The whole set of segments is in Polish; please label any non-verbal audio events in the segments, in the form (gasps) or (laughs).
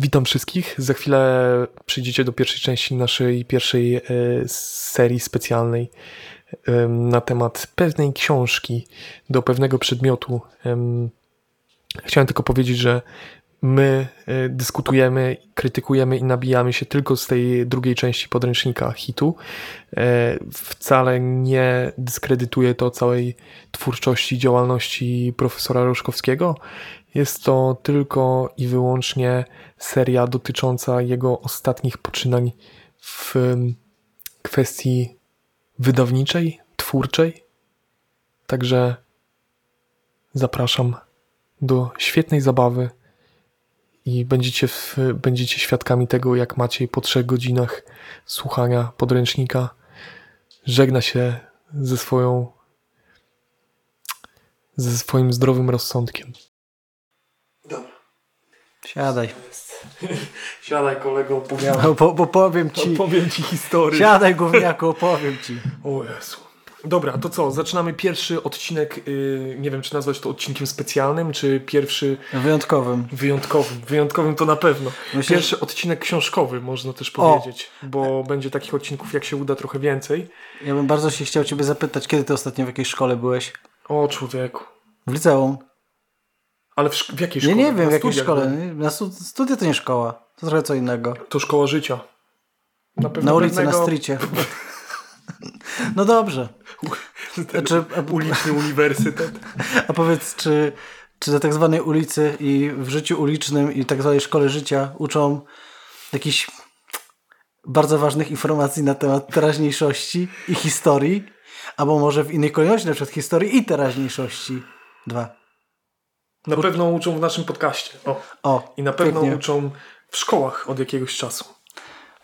Witam wszystkich. Za chwilę przyjdziecie do pierwszej części naszej pierwszej e, serii specjalnej na temat pewnej książki, do pewnego przedmiotu. Chciałem tylko powiedzieć, że my e, dyskutujemy, krytykujemy i nabijamy się tylko z tej drugiej części podręcznika hitu. E, wcale nie dyskredytuje to całej twórczości, działalności profesora Roszkowskiego. Jest to tylko i wyłącznie seria dotycząca jego ostatnich poczynań w kwestii wydawniczej, twórczej. Także zapraszam do świetnej zabawy i będziecie, w, będziecie świadkami tego, jak Maciej po trzech godzinach słuchania podręcznika żegna się ze swoją ze swoim zdrowym rozsądkiem. Dobra. Siadaj. (laughs) Siadaj kolego, opowiem, No, bo, bo powiem ci. opowiem ci historię. Siadaj gówniaku, opowiem ci. O Jezu. Dobra, to co? Zaczynamy pierwszy odcinek, yy, nie wiem czy nazwać to odcinkiem specjalnym, czy pierwszy Wyjątkowym. wyjątkowym. Wyjątkowym to na pewno. Myślę, Pierwszy odcinek książkowy, można też O. powiedzieć, bo będzie takich odcinków, jak się uda, trochę więcej. Ja bym bardzo się chciał ciebie zapytać, kiedy ty ostatnio w jakiej szkole byłeś? O człowieku. W liceum. Ale w, w jakiej Nie, szkole? nie wiem, Na w jakiej szkole. Na stu- studia to nie szkoła. To trochę co innego. To szkoła życia. Na, pewno Na ulicy, pewnego- na stricie. (laughs) No dobrze. Znaczy, Uliczny uniwersytet. a powiedz, czy, czy na tak zwanej ulicy i w życiu ulicznym i tak zwanej szkole życia uczą jakichś bardzo ważnych informacji na temat teraźniejszości i historii? Albo może w innej kolejności, na przykład historii i teraźniejszości. Dwa. Na pewno uczą w naszym podcaście. O. O, I na pewno pięknie. uczą w szkołach od jakiegoś czasu.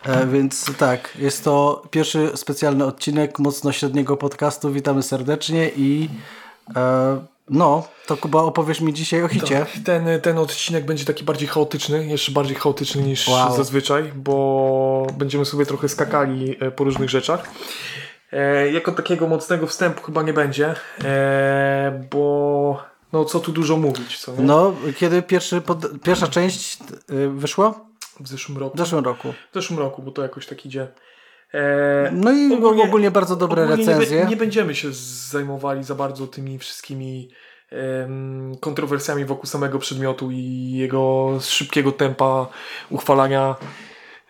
E, więc tak, jest to pierwszy specjalny odcinek mocno średniego podcastu. Witamy serdecznie i e, no, to Kuba opowiesz mi dzisiaj o hicie. Tak, ten, ten odcinek będzie taki bardziej chaotyczny, jeszcze bardziej chaotyczny niż Wow. zazwyczaj, bo będziemy sobie trochę skakali e, po różnych rzeczach. E, jako takiego mocnego wstępu chyba nie będzie, e, bo no co tu dużo mówić, co nie? No, kiedy pierwszy pod, pierwsza część y, wyszła? W zeszłym roku. W zeszłym roku. W zeszłym roku, bo to jakoś tak idzie. E, No i ogólnie, bardzo dobre ogólnie recenzje. Nie, nie będziemy się zajmowali za bardzo tymi wszystkimi em, kontrowersjami wokół samego przedmiotu i jego szybkiego tempa uchwalania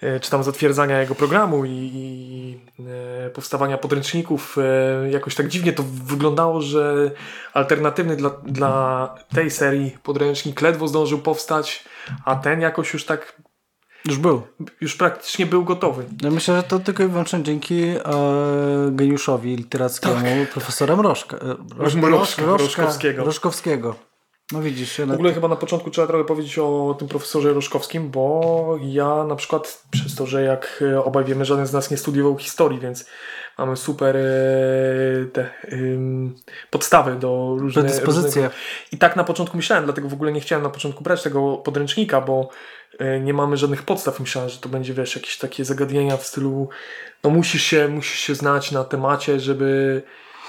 e, czy tam zatwierdzania jego programu i, i e, powstawania podręczników. E, jakoś tak dziwnie to wyglądało, że alternatywny dla, dla tej serii podręcznik ledwo zdążył powstać, a ten jakoś już tak, Już był. już praktycznie był gotowy. Ja myślę, że to tylko i wyłącznie dzięki e, geniuszowi literackiemu profesora Mrożka. E, Roż- Mrożka, Rożka- Rożkowskiego. Rożkowskiego. No widzisz, ja W ogóle chyba na początku trzeba trochę powiedzieć o tym profesorze Roszkowskim, bo ja na przykład przez to, że jak e, obaj wiemy, żaden z nas nie studiował historii, więc mamy super e, te ym, podstawy do różnych. predyspozycje. I tak na początku myślałem, dlatego w ogóle nie chciałem na początku brać tego podręcznika, bo nie mamy żadnych podstaw. Myślałem, że to będzie, wiesz, jakieś takie zagadnienia w stylu no musisz się, musisz się znać na temacie, żeby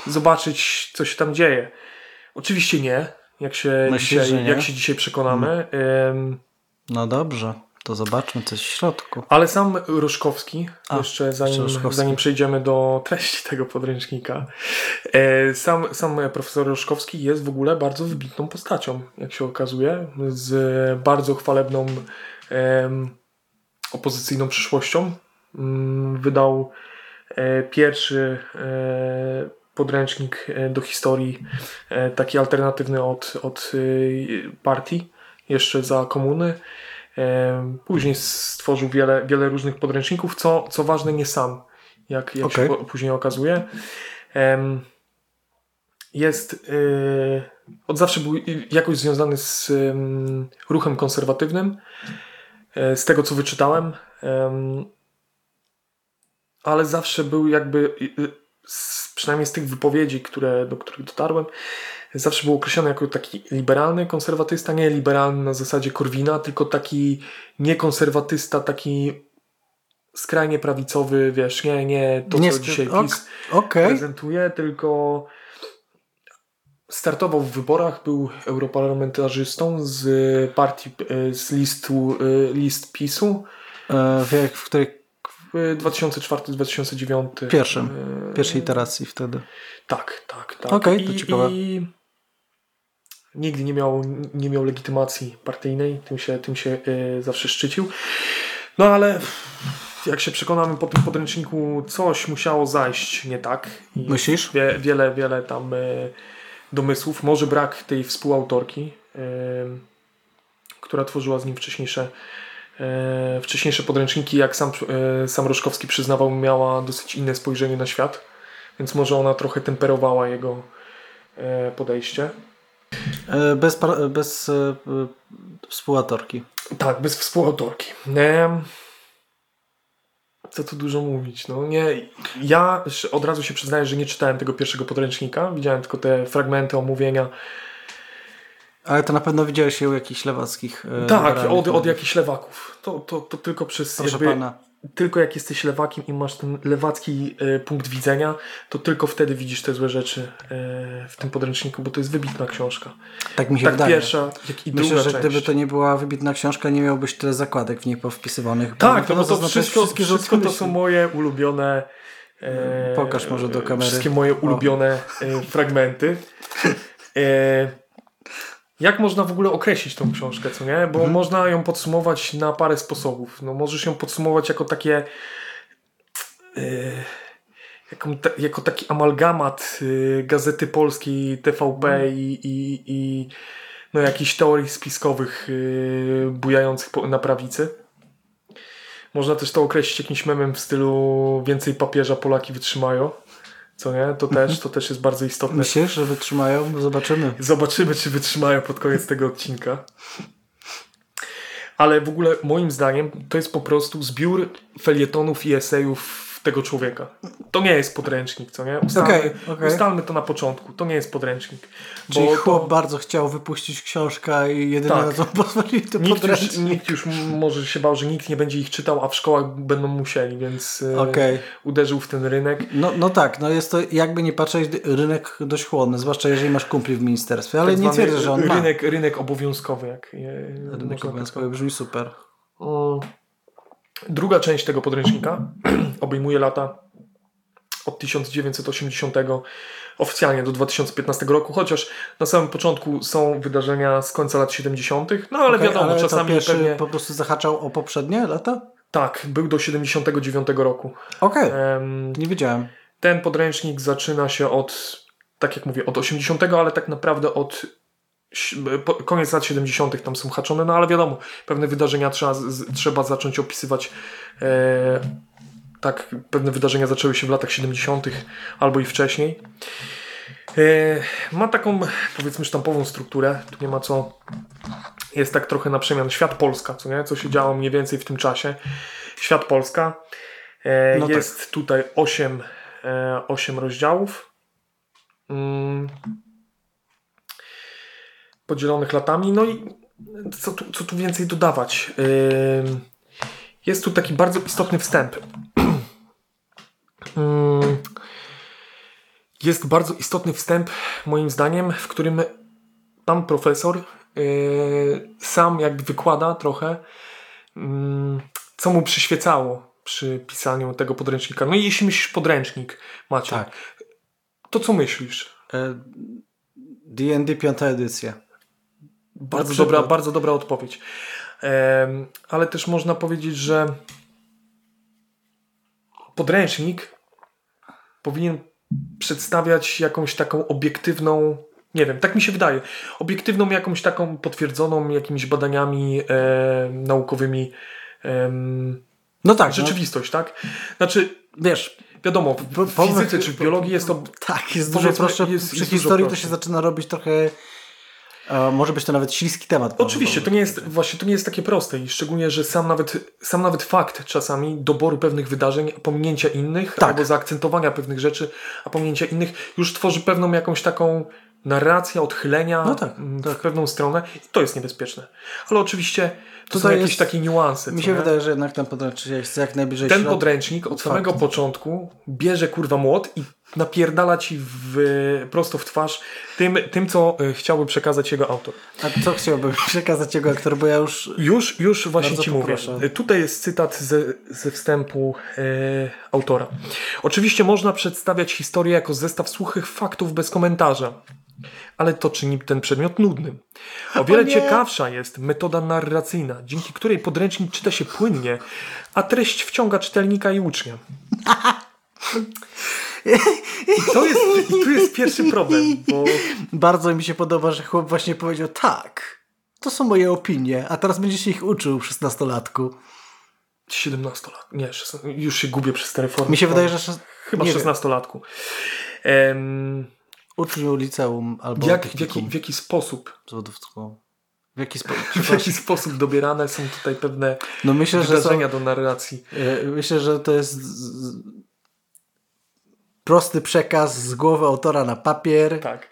zobaczyć, co się tam dzieje. Oczywiście nie, jak się, Myślisz, dzisiaj, jak się dzisiaj przekonamy. Ym, No dobrze, to zobaczmy coś w środku. ale sam Roszkowski, A, jeszcze zanim, Roszkowski. zanim przejdziemy do treści tego podręcznika, e, sam, sam profesor Roszkowski jest w ogóle bardzo wybitną postacią, jak się okazuje, z bardzo chwalebną opozycyjną przyszłością. Mm, Wydał e, pierwszy e, podręcznik e, do historii, taki alternatywny od, od partii, jeszcze za komuny. Później stworzył wiele, wiele różnych podręczników, co, co ważne nie sam, jak, jak Okej. się później okazuje. Jest od zawsze był jakoś związany z em, ruchem konserwatywnym, z tego co wyczytałem, em, ale zawsze był jakby, przynajmniej z tych wypowiedzi, które, do których dotarłem, zawsze był określony jako taki liberalny konserwatysta, nie liberalny na zasadzie Korwina, tylko taki niekonserwatysta, taki skrajnie prawicowy, wiesz, nie, nie to, Nie co dzisiaj ok, PiS Okej. prezentuje, tylko startował w wyborach, był europarlamentarzystą z partii, e, z listu, e, list PiSu E, w, jak- w której w 2004-2009. pierwszym, pierwszej iteracji wtedy. Tak, tak, tak. Okej, to I, ciekawe. I nigdy nie miał, nie miał legitymacji partyjnej, tym się, tym się zawsze szczycił. No ale jak się przekonamy po tym podręczniku, coś musiało zajść nie tak. I Myślisz? Wie, wiele, wiele tam domysłów. Może brak tej współautorki, która tworzyła z nim wcześniejsze, wcześniejsze podręczniki. Jak sam, e, sam Roszkowski przyznawał, miała dosyć inne spojrzenie na świat, więc może ona trochę temperowała jego e, podejście. E, Bez, bez współautorki. Tak, bez współautorki. Co tu dużo mówić. No nie, ja od razu się przyznaję, że nie czytałem tego pierwszego podręcznika. Widziałem tylko te fragmenty omówienia. Ale to na pewno widziałeś się u jakichś lewackich. e, Tak, od, od jakichś lewaków. To, to, to tylko przez Proszę jakby, pana. Tylko jak jesteś lewakiem i masz ten lewacki e, punkt widzenia, to tylko wtedy widzisz te złe rzeczy e, w tym podręczniku, bo to jest wybitna książka. Tak mi się Tak wydaje. pierwsza, jak i Myślę, druga że część. gdyby to nie była wybitna książka, nie miałbyś tyle zakładek w niej powpisywanych. Tak, no bo to zaznaczać wszystko, wszystkie wszystko to są moje ulubione. E, Pokaż może do kamery. Wszystkie moje ulubione e, fragmenty. E, jak można w ogóle określić tą książkę, co nie? Bo można ją podsumować na parę sposobów. No, możesz ją podsumować jako takie. E, jako, jako taki amalgamat e, gazety polskiej, TVP i, i, i no, jakichś teorii spiskowych e, bujających po, na prawicy. Można też to określić jakimś memem w stylu więcej papieża Polaki wytrzymają. Co nie? To też, to też jest bardzo istotne. Myślisz, że wytrzymają? Zobaczymy. Zobaczymy, czy wytrzymają pod koniec tego odcinka. Ale w ogóle moim zdaniem to jest po prostu zbiór felietonów i esejów tego człowieka. To nie jest podręcznik, co nie? Ustalmy, Okej, okej. ustalmy to na początku. To nie jest podręcznik. Czyli Bo chłop to, bardzo chciał wypuścić książkę i jedyne Tak. na co pozwolili to nikt, już, podręcznik. nikt już może się bał, że nikt nie będzie ich czytał, a w szkołach będą musieli, więc e, Okej. uderzył w ten rynek. No, no tak, no jest to jakby nie patrzeć rynek dość chłodny, zwłaszcza jeżeli masz kumpli w ministerstwie, ale Tak nie twierdzę, że on ma. rynek, rynek obowiązkowy, jak je, Rynek tak obowiązkowy brzmi super. Mm. Druga część tego podręcznika (clears throat) obejmuje lata od 1980 oficjalnie do 2015 roku, chociaż na samym początku są wydarzenia z końca lat 70., no ale Okej, wiadomo, ale czasami pierwszy pewnie... po prostu zahaczał o poprzednie lata? Tak, był do 79 roku. Okej, Em, nie wiedziałem. Ten podręcznik zaczyna się od, tak jak mówię, od 80, ale tak naprawdę od koniec lat 70. tam są haczone, no ale wiadomo, pewne wydarzenia trzeba, z, trzeba zacząć opisywać. E, tak, pewne wydarzenia zaczęły się w latach 70. albo i wcześniej. E, ma taką, powiedzmy, sztampową strukturę. Tu nie ma co. Jest tak trochę na przemian. Świat Polska, co nie? Co się działo mniej więcej w tym czasie. Świat Polska. E, No tak. jest tutaj 8, e, 8 rozdziałów. Mm. Podzielonych latami. No i co tu, co tu więcej dodawać? Jest tu taki bardzo istotny wstęp. (clears throat) Jest bardzo istotny wstęp, moim zdaniem, w którym pan profesor yy, sam jakby wykłada trochę, co mu przyświecało przy pisaniu tego podręcznika. No i jeśli myślisz podręcznik, Macie, Tak. to co myślisz? E, D&D piąta edycja. Bardzo przykład. dobra, bardzo dobra odpowiedź. Em, ale też można powiedzieć, że podręcznik powinien przedstawiać jakąś taką obiektywną, nie wiem, tak mi się wydaje, obiektywną jakąś taką potwierdzoną jakimiś badaniami e, naukowymi em, No tak, no, rzeczywistość, tak? Znaczy, wiesz, wiadomo, w fizyce czy w biologii jest to (laughs) tak, jest dużo jest- Przy historii to się zaczyna robić trochę, e, może być to nawet śliski temat. Oczywiście, to nie jest właśnie to nie jest takie proste i szczególnie, że sam nawet, sam nawet fakt czasami doboru pewnych wydarzeń, a pominięcia innych, Tak. albo zaakcentowania pewnych rzeczy, a pominięcia innych, już tworzy pewną jakąś taką narrację odchylenia No tak, mm, tak. w pewną stronę i to jest niebezpieczne. Ale oczywiście to Tutaj są jakieś jest- takie niuanse. Mi się nie? wydaje, że jednak ten podręcznik jest jak najbliżej Ten podręcznik od samego początku bierze kurwa młot i napierdala ci w, prosto w twarz tym, tym, co e, chciałby przekazać jego autor. A co chciałbym (laughs) przekazać jego aktor, bo ja już... Już, już właśnie ci poproszę. mówię. Tutaj jest cytat ze, ze wstępu e, autora. Oczywiście można przedstawiać historię jako zestaw suchych faktów bez komentarza, ale to czyni ten przedmiot nudnym. O wiele nie. ciekawsza jest metoda narracyjna, dzięki której podręcznik czyta się płynnie, a treść wciąga czytelnika i ucznia. (laughs) I to jest, tu jest pierwszy problem, bo Bardzo mi się podoba, że chłop właśnie powiedział tak, to są moje opinie, a teraz będziesz się ich uczył, 16-latku. 17 lat, nie, 16, już się gubię przez te reformy. Mi się wydaje, że... szes- Chyba nie wiem, 16-latku. Em, Uczniu liceum albo jak, w, jaki, w jaki sposób. W jaki sposób? (laughs) w jaki sposób dobierane są tutaj pewne No myślę, że są, wydarzenia do narracji. e, myślę, że to jest prosty przekaz z głowy autora na papier, Tak.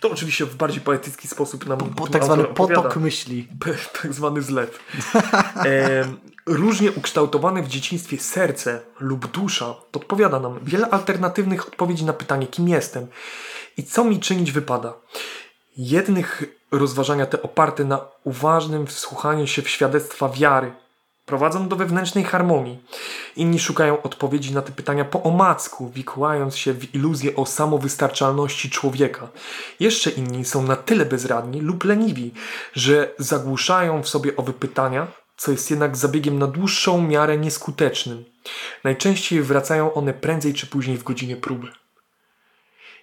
To oczywiście w bardziej poetycki sposób nam po, tu tak zwany opowiada. potok myśli. tak zwany zlew. (laughs) Em, różnie ukształtowane w dzieciństwie serce lub dusza podpowiada nam wiele alternatywnych odpowiedzi na pytanie, kim jestem i co mi czynić wypada. Jednych rozważania te oparte na uważnym wsłuchaniu się w świadectwa wiary prowadzą do wewnętrznej harmonii. Inni szukają odpowiedzi na te pytania po omacku, wikłając się w iluzję o samowystarczalności człowieka. Jeszcze inni są na tyle bezradni lub leniwi, że zagłuszają w sobie owe pytania, co jest jednak zabiegiem na dłuższą miarę nieskutecznym. Najczęściej wracają one prędzej czy później w godzinie próby.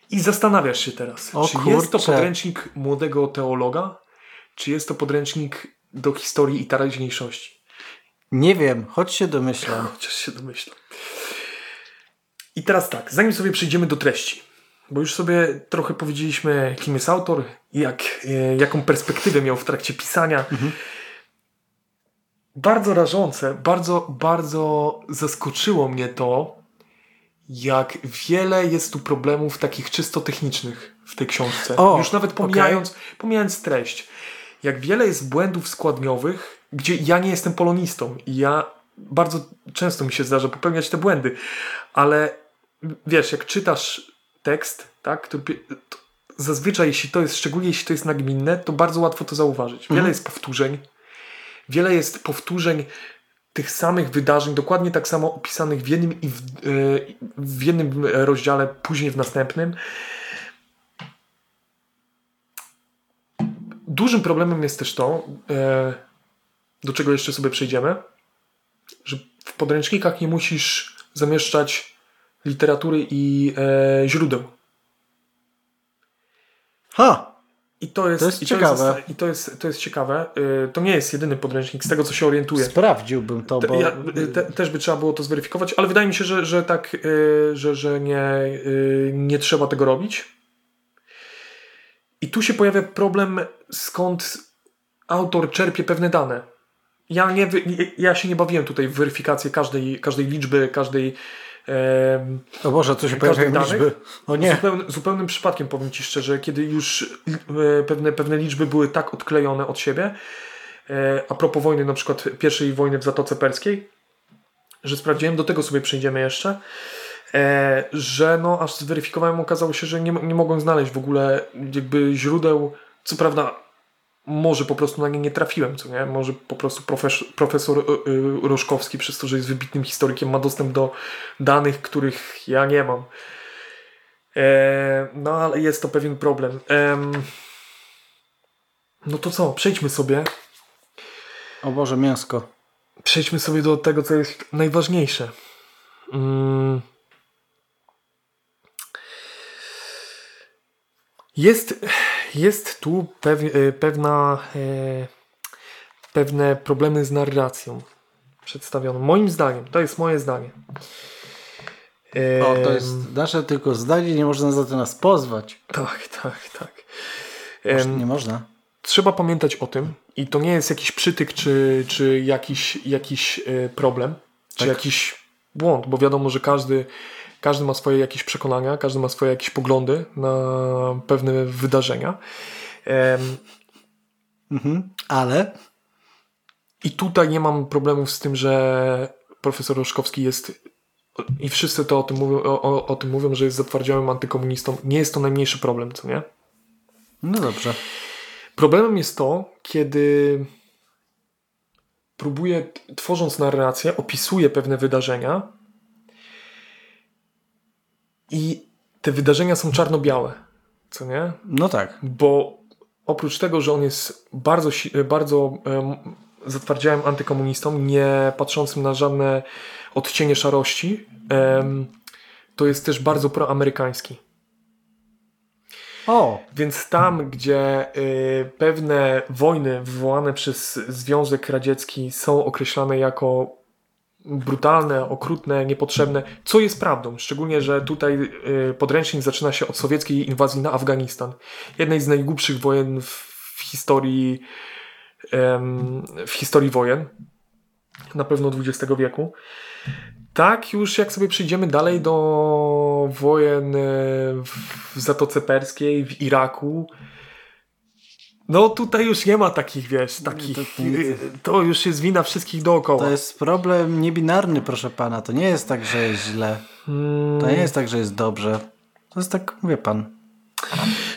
I zastanawiasz się teraz, O czy jest to kurczę. podręcznik młodego teologa, czy jest to podręcznik do historii i teraźniejszości? Nie wiem, choć się domyślam. (laughs) Chociaż się domyślam. I teraz tak, zanim sobie przejdziemy do treści, bo już sobie trochę powiedzieliśmy, kim jest autor, jak, e, jaką perspektywę miał w trakcie pisania. Bardzo rażące, bardzo, bardzo zaskoczyło mnie to, jak wiele jest tu problemów takich czysto technicznych w tej książce. O, już nawet pomijając, pomijając treść. Jak wiele jest błędów składniowych, gdzie ja nie jestem polonistą i ja bardzo często mi się zdarza popełniać te błędy, ale wiesz, jak czytasz tekst, tak, który, to zazwyczaj jeśli to jest, szczególnie jeśli to jest nagminne, to bardzo łatwo to zauważyć. Wiele jest powtórzeń, wiele jest powtórzeń tych samych wydarzeń, dokładnie tak samo opisanych w jednym i w, e, w jednym rozdziale, później w następnym. Dużym problemem jest też to, e, do czego jeszcze sobie przejdziemy, że w podręcznikach nie musisz zamieszczać literatury i e, źródeł. Ha! I to jest, To jest i ciekawe. jest, I to jest, to jest ciekawe. E, to nie jest jedyny podręcznik, z tego co się orientuję. Sprawdziłbym to, bo... ja, te, też by trzeba było to zweryfikować, ale wydaje mi się, że, że tak, y, że, że nie, y, nie trzeba tego robić. I tu się pojawia problem, skąd autor czerpie pewne dane. Ja, nie, ja się nie bawiłem tutaj w weryfikację każdej, każdej liczby, każdej. em, O Boże, tu się pojawiają danych. liczby. O nie. Zupełny, zupełnym przypadkiem powiem Ci szczerze, kiedy już e, pewne, pewne liczby były tak odklejone od siebie, e, a propos wojny, na przykład pierwszej wojny w Zatoce Perskiej, że sprawdziłem, do tego sobie przejdziemy jeszcze, e, że no aż zweryfikowałem, okazało się, że nie, nie mogłem znaleźć w ogóle jakby źródeł, co prawda może po prostu na nie nie trafiłem, co nie? Może po prostu profes, profesor y, y, Roszkowski, przez to, że jest wybitnym historykiem, ma dostęp do danych, których ja nie mam. E, no ale jest to pewien problem. Em, no to co, przejdźmy sobie. O Boże, mięsko. Przejdźmy sobie do tego, co jest najważniejsze. Mm. Jest, jest tu pew, e, pewna, e, pewne problemy z narracją przedstawioną. Moim zdaniem, to jest moje zdanie. O, to jest nasze tylko zdanie, nie można za to nas pozwać. Tak, tak, tak. Może Nie można. trzeba pamiętać o tym i to nie jest jakiś przytyk czy, czy jakiś, jakiś e, problem, czy Tak. jakiś błąd, bo wiadomo, że każdy, każdy ma swoje jakieś przekonania, każdy ma swoje jakieś poglądy na pewne wydarzenia. Em, Mhm. Ale I tutaj nie mam problemów z tym, że profesor Roszkowski jest i wszyscy to o tym mówią, o, o, tym mówią, że jest zatwardziałym antykomunistą, nie jest to najmniejszy problem, co nie? No dobrze. Problemem jest to, kiedy próbuje, tworząc narrację, opisuje pewne wydarzenia i te wydarzenia są czarno-białe, co nie? No tak. Bo oprócz tego, że on jest bardzo, bardzo zatwardziałym antykomunistą, nie patrzącym na żadne odcienie szarości, to jest też bardzo proamerykański. O, Więc tam, gdzie y, pewne wojny wywołane przez Związek Radziecki są określane jako brutalne, okrutne, niepotrzebne, co jest prawdą. Szczególnie, że tutaj y, podręcznik zaczyna się od sowieckiej inwazji na Afganistan. Jednej z najgłupszych wojen w, historii w historii wojen. Na pewno XX wieku. Tak, już jak sobie przejdziemy dalej do wojen e, w Zatoce Perskiej, w Iraku, no tutaj już nie ma takich, wiesz, takich, to- to nic. e, to już jest wina wszystkich dookoła. to jest problem niebinarny, proszę pana. To nie jest tak, że jest źle. To nie jest tak, że jest dobrze. To jest tak, wie pan.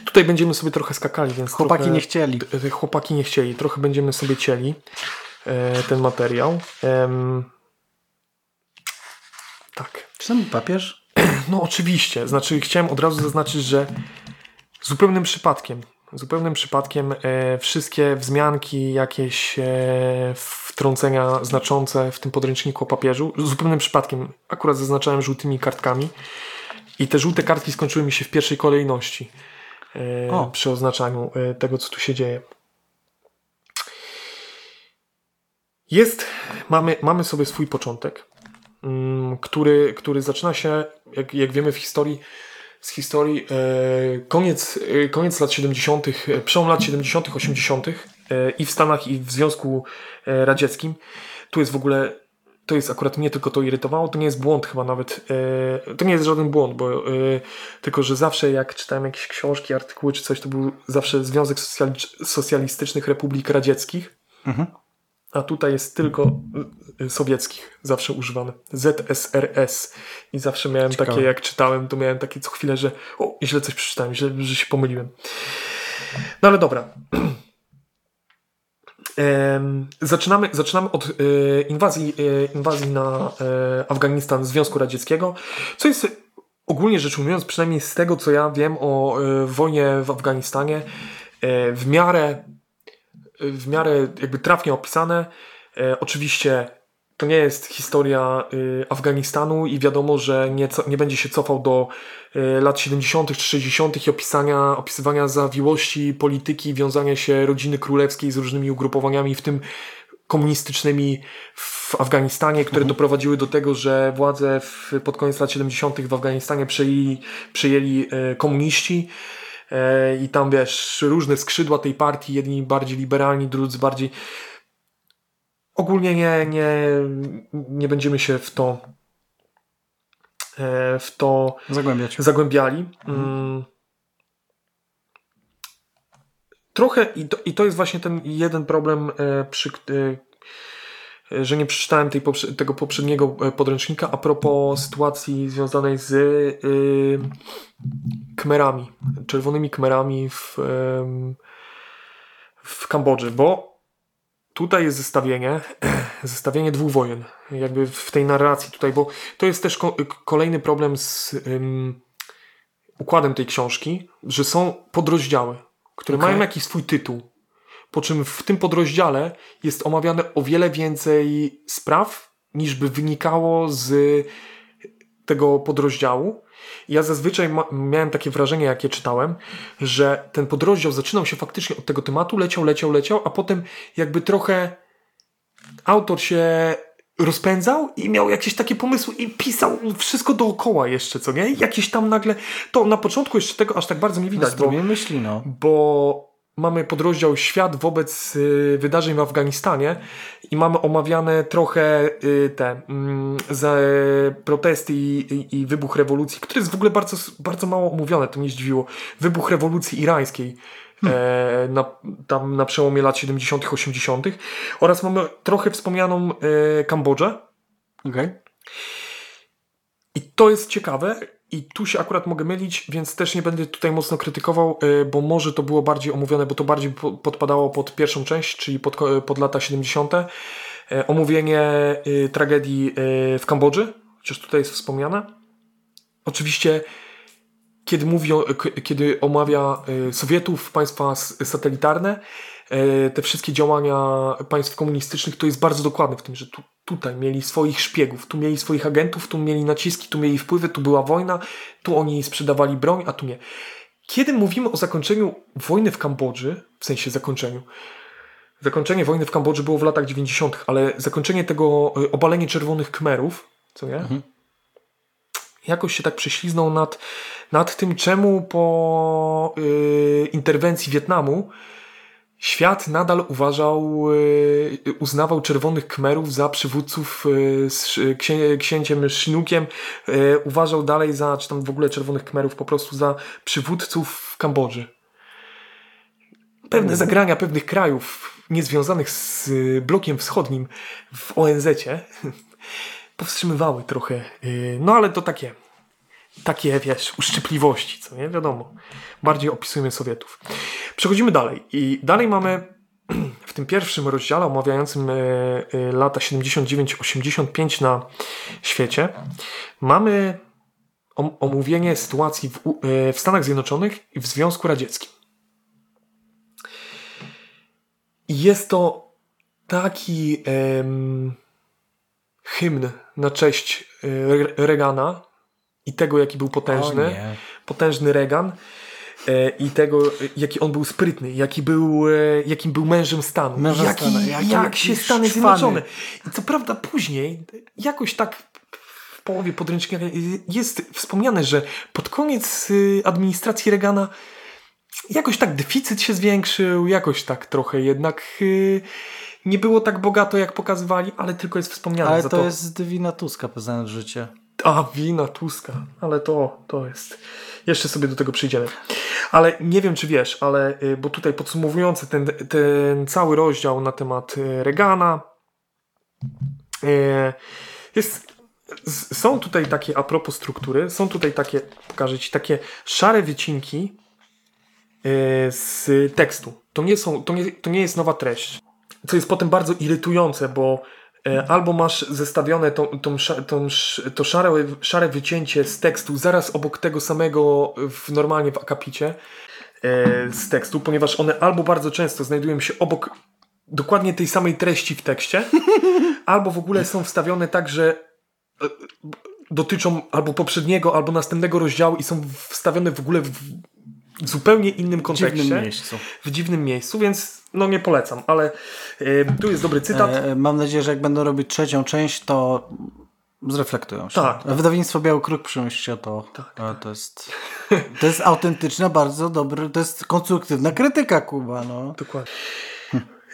Tutaj będziemy sobie trochę skakali, więc Chłopaki trochę, nie chcieli. Chłopaki nie chcieli, trochę będziemy sobie cieli e, ten materiał. Tak. Czy ten papież? (clears throat) No oczywiście, znaczy chciałem od razu zaznaczyć, że zupełnym przypadkiem, zupełnym przypadkiem e, wszystkie wzmianki, jakieś e, wtrącenia znaczące w tym podręczniku o papieżu, zupełnym przypadkiem akurat zaznaczałem żółtymi kartkami i te żółte kartki skończyły mi się w pierwszej kolejności e, O. przy oznaczaniu tego, co tu się dzieje. Jest, mamy, mamy sobie swój początek, mm, który, który zaczyna się, jak, jak wiemy w historii, z historii e, koniec, e, koniec lat 70., e, przełom lat 70., 80. E, i w Stanach, i w Związku Radzieckim. Tu jest w ogóle, to jest akurat mnie tylko to irytowało, to nie jest błąd chyba nawet, to nie jest żaden błąd, bo tylko, że zawsze jak czytałem jakieś książki, artykuły czy coś, to był zawsze Związek Socjali- Socjalistycznych Republik Radzieckich. Mhm. A tutaj jest tylko y, y, sowieckich zawsze używany. ZSRS. I zawsze miałem Ciekawe. takie, jak czytałem, to miałem takie co chwilę, że o, źle coś przeczytałem, źle, że się pomyliłem. No ale dobra. (clears throat) Zaczynamy, zaczynamy od e, inwazji, inwazji na e, Afganistan Związku Radzieckiego, co jest ogólnie rzecz ujmując, przynajmniej z tego co ja wiem o e, wojnie w Afganistanie, e, w miarę w miarę jakby trafnie opisane. E, oczywiście to nie jest historia y, Afganistanu i wiadomo, że nie, nie będzie się cofał do y, lat 70. czy 60. i opisania, opisywania zawiłości polityki, wiązania się rodziny królewskiej z różnymi ugrupowaniami, w tym komunistycznymi w Afganistanie, które doprowadziły do tego, że władze w, pod koniec lat 70. w Afganistanie przejęli, przejęli e, komuniści. E, I tam wiesz, różne skrzydła tej partii, jedni bardziej liberalni, drudzy bardziej. Ogólnie nie, nie, nie będziemy się w to e, w to Zagłębiać. zagłębiali. Mm. Trochę i to, i to jest właśnie ten jeden problem, e, przy, że nie przeczytałem tej, tego poprzedniego e, podręcznika a propos sytuacji związanej z y, Khmerami, czerwonymi Khmerami w, w Kambodży, bo tutaj jest zestawienie, (clears throat) zestawienie dwóch wojen, jakby w tej narracji tutaj, bo to jest też ko- kolejny problem z ym, układem tej książki, że są podrozdziały, które Okej. mają jakiś swój tytuł. Po czym w tym podrozdziale jest omawiane o wiele więcej spraw, niż by wynikało z tego podrozdziału. Ja zazwyczaj ma- miałem takie wrażenie, jak je czytałem, że ten podrozdział zaczynał się faktycznie od tego tematu, leciał, leciał, leciał, a potem jakby trochę autor się rozpędzał i miał jakieś takie pomysły i pisał wszystko dookoła jeszcze, co nie? Jakieś tam nagle... To na początku jeszcze tego aż tak bardzo nie widać, bo strumie myśli, no. bo mamy podrozdział Świat wobec y, wydarzeń w Afganistanie i mamy omawiane trochę y, te mm, za, protesty i, i, i wybuch rewolucji, który jest w ogóle bardzo, bardzo mało omówione, to mnie zdziwiło. Wybuch rewolucji irańskiej. E, na, tam na przełomie lat 70., 80. oraz mamy trochę wspomnianą e, Kambodżę, Okej. I to jest ciekawe, i tu się akurat mogę mylić, więc też nie będę tutaj mocno krytykował, y, bo może to było bardziej omówione, bo to bardziej po- podpadało pod pierwszą część, czyli pod, pod lata 70. Y, Omówienie y, tragedii y, w Kambodży, chociaż tutaj jest wspomniane. Oczywiście, kiedy mówi, kiedy omawia Sowietów, państwa satelitarne, y, te wszystkie działania państw komunistycznych, to jest bardzo dokładne w tym, że tu, tutaj mieli swoich szpiegów, tu mieli swoich agentów, tu mieli naciski, tu mieli wpływy, tu była wojna, tu oni sprzedawali broń, a tu nie. Kiedy mówimy o zakończeniu wojny w Kambodży, w sensie zakończeniu, zakończenie wojny w Kambodży było w latach 90., ale zakończenie tego y, obalenie czerwonych Khmerów, co nie? Jakoś się tak prześliznął nad, nad tym, czemu po y, interwencji Wietnamu świat nadal uważał, y, uznawał czerwonych Khmerów za przywódców y, z księ, księciem Shinukiem, y, uważał dalej za, czy tam w ogóle czerwonych Khmerów po prostu za przywódców w Kambodży. Pewne zagrania pewnych krajów niezwiązanych z y, blokiem wschodnim w ONZ-cie (laughs) powstrzymywały trochę. y, No ale to takie, takie wiesz, uszczypliwości, co nie? Wiadomo. Bardziej opisujemy Sowietów. Przechodzimy dalej. I dalej mamy w tym pierwszym rozdziale omawiającym e, e, lata 79-85 na świecie mamy om- omówienie sytuacji w, e, w Stanach Zjednoczonych i w Związku Radzieckim. I jest to taki hymn na cześć Re- Reagana i tego, jaki był potężny. Potężny Reagan i tego, e, jaki on był sprytny, jaki był, e, jakim był mężem stanu. Mężem jaki, stanu, jaki- jak się Stany. Zjednoczone. I co prawda później, jakoś tak w połowie podręcznika jest wspomniane, że pod koniec y, administracji Reagana jakoś tak deficyt się zwiększył, jakoś tak trochę jednak y, nie było tak bogato, jak pokazywali, ale tylko jest wspomniane Ale to to. jest wina Tuska poznając życie. A, wina Tuska. Ale to, to jest... Jeszcze sobie do tego przyjdziemy. Ale nie wiem, czy wiesz, ale... y, Bo tutaj podsumowujący ten, ten cały rozdział na temat y, Reagana y, jest... Są tutaj takie, a propos struktury, są tutaj takie, pokażę Ci, takie szare wycinki z tekstu. To nie, są, to, nie, to nie jest nowa treść. Co jest potem bardzo irytujące, bo albo masz zestawione tą, tą, tą, to szare, szare wycięcie z tekstu zaraz obok tego samego w, normalnie w akapicie e, z tekstu, ponieważ one albo bardzo często znajdują się obok dokładnie tej samej treści w tekście, (laughs) albo w ogóle są wstawione tak, że e, dotyczą albo poprzedniego, albo następnego rozdziału i są wstawione w ogóle w, w zupełnie innym W kontekście dziwnym miejscu. w dziwnym miejscu, więc no nie polecam, ale y, tu jest dobry cytat. E, mam nadzieję, że jak będą robić trzecią część, to zreflektują się. Tak. A Wydawnictwo Biały Kruk przemyślcie to. Tak, E, To jest to jest autentyczna, bardzo dobry, to jest konstruktywna krytyka, Kuba. No. Dokładnie.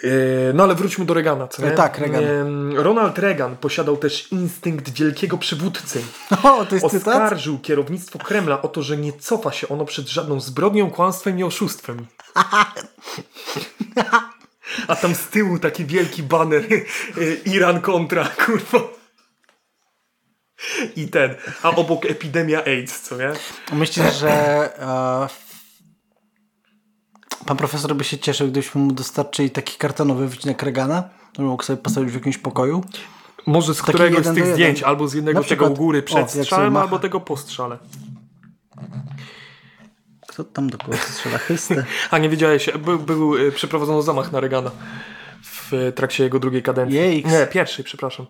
Y, No ale wróćmy do Reagana, co nie? E, tak, Reagan. Ym, Ronald Reagan posiadał też instynkt wielkiego przywódcy. (laughs) O, to jest cytat? Oskarżył kierownictwo Kremla o to, że nie cofa się ono przed żadną zbrodnią, kłamstwem i oszustwem. (laughs) A tam z tyłu taki wielki baner (laughs) y, Iran kontra, kurwa. I ten, a obok epidemia AIDS, co nie? Myślisz, że e, pan profesor by się cieszył, gdybyśmy mu dostarczyli taki kartonowy wycinek Regana, który mógł sobie postawić w jakimś pokoju? Może z Taki któregoś z tych do jeden. zdjęć, albo z jednego Na tego przykład- u góry o, przed sobie strzałem, albo tego po strzale. Kto tam do kogo strzela? A nie wiedziałeś, był, był y, przeprowadzono zamach na Reagana w trakcie jego drugiej kadencji. Jejks. Nie, pierwszej, przepraszam.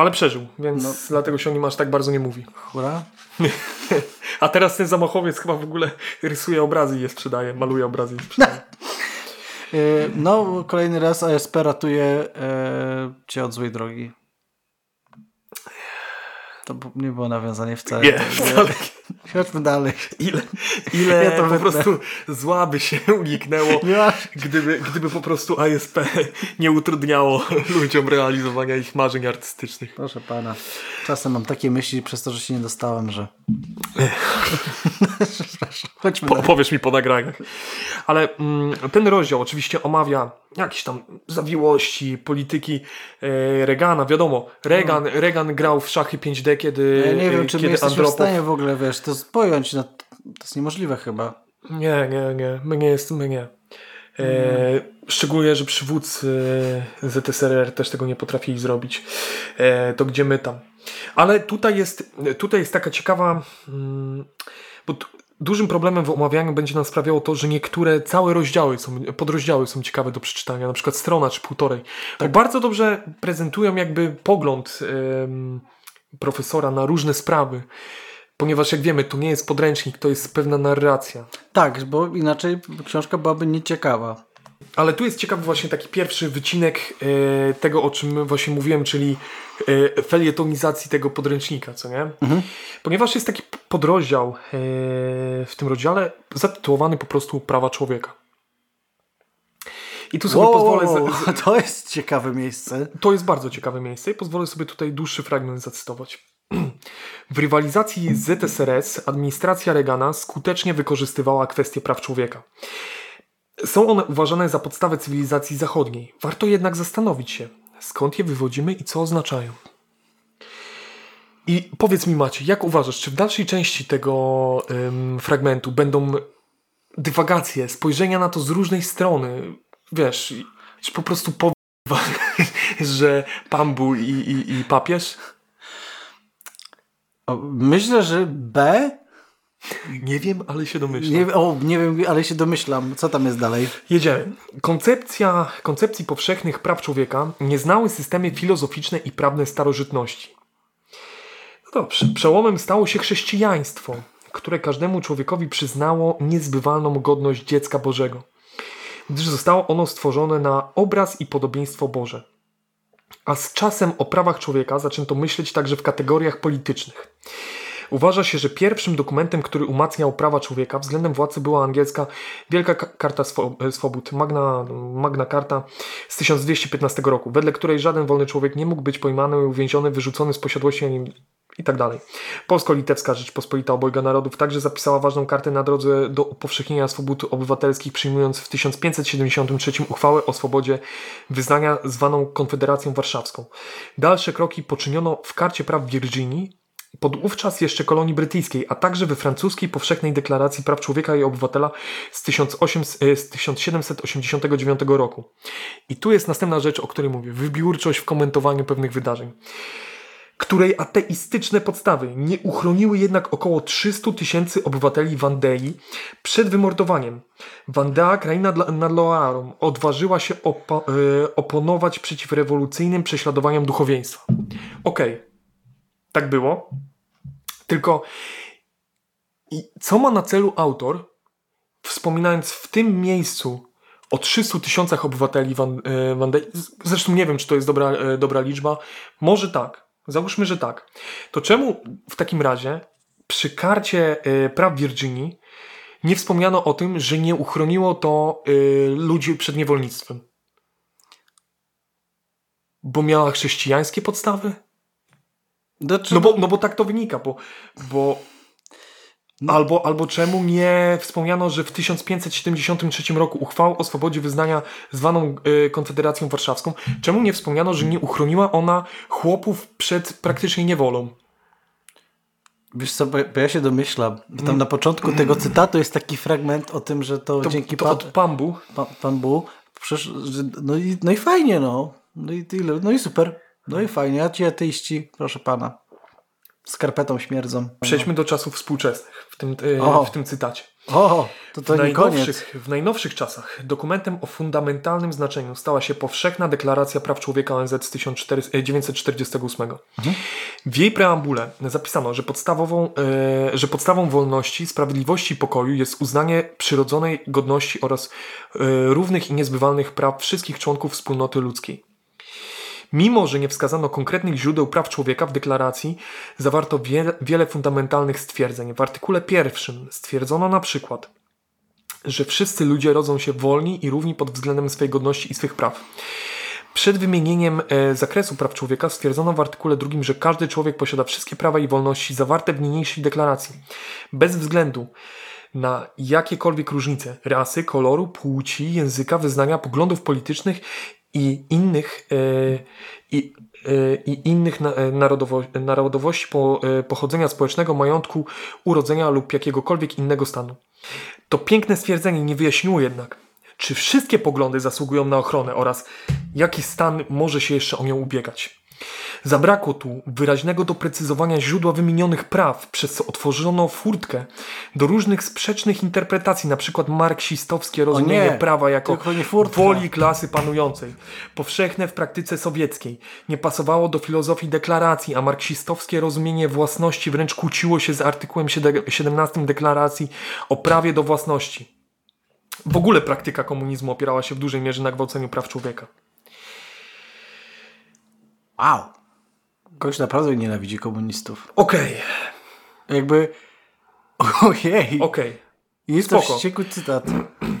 Ale przeżył, więc No. dlatego się o nim aż tak bardzo nie mówi. Hura. (laughs) A teraz ten zamachowiec chyba w ogóle rysuje obrazy i je sprzedaje, maluje obrazy i je sprzedaje. (laughs) E, No, kolejny raz ASP ratuje e, cię od złej drogi. To nie było nawiązanie wcale. Nie, ale Chodźmy dalej. ile, (laughs) ile Ja to po wytnę. prostu zła by się (laughs) uniknęło, gdyby, gdyby po prostu ASP nie utrudniało (laughs) ludziom realizowania ich marzeń artystycznych. Proszę pana. Czasem mam takie myśli przez to, że się nie dostałem, że... Chodźmy Po, powiesz mi po nagraniach. Ale mm, ten rozdział oczywiście omawia jakieś tam zawiłości, polityki e, Reagana, wiadomo, Reagan, Reagan grał w szachy 5D, kiedy Ja nie wiem, e, czy kiedy jesteśmy w Andropow... stanie w ogóle, wiesz, to pojąć. No, to jest niemożliwe chyba. Nie, nie, nie, my nie jesteśmy, nie. E, Szczególnie, że przywódcy ZSRR też tego nie potrafili zrobić. E, to gdzie my tam? Ale tutaj jest, tutaj jest taka ciekawa, mm, bo dużym problemem w omawianiu będzie nam sprawiało to, że niektóre całe rozdziały są, podrozdziały są ciekawe do przeczytania, na przykład strona czy półtorej. Bo bardzo dobrze prezentują jakby pogląd profesora na różne sprawy. Ponieważ jak wiemy, to nie jest podręcznik, to jest pewna narracja. Tak, bo inaczej książka byłaby nieciekawa. Ale tu jest ciekawy właśnie taki pierwszy wycinek e, tego, o czym właśnie mówiłem, czyli e, felietonizacji tego podręcznika, co nie? Ponieważ jest taki podrozdział e, w tym rozdziale zatytułowany po prostu Prawa Człowieka. I tu sobie Wow, pozwolę... wow. za- (laughs) To jest ciekawe miejsce. To jest bardzo ciekawe miejsce i pozwolę sobie tutaj dłuższy fragment zacytować. (clears throat) W rywalizacji z ZSRS administracja Reagana skutecznie wykorzystywała kwestie praw człowieka. Są one uważane za podstawę cywilizacji zachodniej. Warto jednak zastanowić się, skąd je wywodzimy i co oznaczają. I powiedz mi Maciej, jak uważasz, czy w dalszej części tego ym, fragmentu będą dywagacje, spojrzenia na to z różnej strony, wiesz, czy po prostu powie, (laughs) że Pambu i, i, i papież? O, Myślę, że B. Nie wiem, ale się domyślam. Nie, o, nie wiem, ale się domyślam. Co tam jest dalej? Jedziemy. Koncepcja, koncepcji powszechnych praw człowieka nie znały systemy filozoficzne i prawne starożytności. No dobrze, przełomem stało się chrześcijaństwo, które każdemu człowiekowi przyznało niezbywalną godność dziecka Bożego, gdyż zostało ono stworzone na obraz i podobieństwo Boże. A z czasem o prawach człowieka zaczęto myśleć także w kategoriach politycznych. Uważa się, że pierwszym dokumentem, który umacniał prawa człowieka względem władcy była angielska Wielka Ka- Karta e, Swobód, Magna, Magna Carta z 1215 roku, wedle której żaden wolny człowiek nie mógł być pojmany, uwięziony, wyrzucony z posiadłości ani- i tak dalej. Polsko-Litewska Rzeczpospolita Obojga Narodów także zapisała ważną kartę na drodze do upowszechnienia swobód obywatelskich, przyjmując w 1573 uchwałę o swobodzie wyznania zwaną Konfederacją Warszawską. Dalsze kroki poczyniono w Karcie Praw Virginii, podówczas jeszcze kolonii brytyjskiej, a także we francuskiej powszechnej deklaracji praw człowieka i obywatela z, 1800, e, z 1789 roku. I tu jest następna rzecz, o której mówię. Wybiórczość w komentowaniu pewnych wydarzeń której ateistyczne podstawy nie uchroniły jednak około 300 tysięcy obywateli Wandei przed wymordowaniem. Wandea, kraina nad Loarą, odważyła się opo- e, oponować przeciw rewolucyjnym prześladowaniom duchowieństwa. Okej, tak było. Tylko co ma na celu autor, wspominając w tym miejscu o 300 tysiącach obywateli Wan, e, Wandei, z- zresztą nie wiem, czy to jest dobra, e, dobra liczba, może tak, załóżmy, że tak, to czemu w takim razie przy karcie e, praw Virginii nie wspomniano o tym, że nie uchroniło to e, ludzi przed niewolnictwem? Bo miała chrześcijańskie podstawy? Znaczy, No bo, no bo tak to wynika, bo, bo No. albo, albo czemu nie wspomniano, że w 1573 roku uchwałą o swobodzie wyznania zwaną y, Konfederacją Warszawską, czemu nie wspomniano, że nie uchroniła ona chłopów przed praktycznie niewolą? Wiesz co, bo, ja się domyślam. Bo tam na początku tego cytatu jest taki fragment o tym, że to, To, dzięki to pa, od Pambu, pa, Pan Bu, przecież, że, no, i, no i fajnie, no. No i tyle. No i super. No i fajnie. A ci ateiści, proszę pana, skarpetą śmierdzą. przejdźmy do czasów współczesnych tym, O. w tym cytacie. O, to to w, najnowszych, w najnowszych czasach dokumentem o fundamentalnym znaczeniu stała się powszechna deklaracja praw człowieka ONZ z 1948. W jej preambule zapisano, że, podstawową, e, że podstawą wolności, sprawiedliwości i pokoju jest uznanie przyrodzonej godności oraz e, równych i niezbywalnych praw wszystkich członków wspólnoty ludzkiej. Mimo, że nie wskazano konkretnych źródeł praw człowieka w deklaracji, zawarto wiele, wiele fundamentalnych stwierdzeń. W artykule pierwszym stwierdzono na przykład, że wszyscy ludzie rodzą się wolni i równi pod względem swej godności i swych praw. Przed wymienieniem e, zakresu praw człowieka stwierdzono w artykule drugim, że każdy człowiek posiada wszystkie prawa i wolności zawarte w niniejszej deklaracji, bez względu na jakiekolwiek różnice rasy, koloru, płci, języka, wyznania, poglądów politycznych i innych, e, i, e, i innych e, narodowo, narodowości po, pochodzenia społecznego, majątku, urodzenia lub jakiegokolwiek innego stanu. To piękne stwierdzenie nie wyjaśniło jednak, czy wszystkie poglądy zasługują na ochronę oraz jaki stan może się jeszcze o nią ubiegać. Zabrakło tu wyraźnego doprecyzowania źródła wymienionych praw, przez co otworzono furtkę do różnych sprzecznych interpretacji, na przykład marksistowskie rozumienie nie, prawa jako woli klasy panującej, powszechne w praktyce sowieckiej, nie pasowało do filozofii deklaracji, a marksistowskie rozumienie własności wręcz kłóciło się z artykułem 17 deklaracji o prawie do własności. W ogóle praktyka komunizmu opierała się w dużej mierze na gwałceniu praw człowieka. Wow. Gość naprawdę nienawidzi komunistów. Okej, Jakby... (laughs) Ojej. okej. Jest to spoko. wściekły cytat. (clears throat)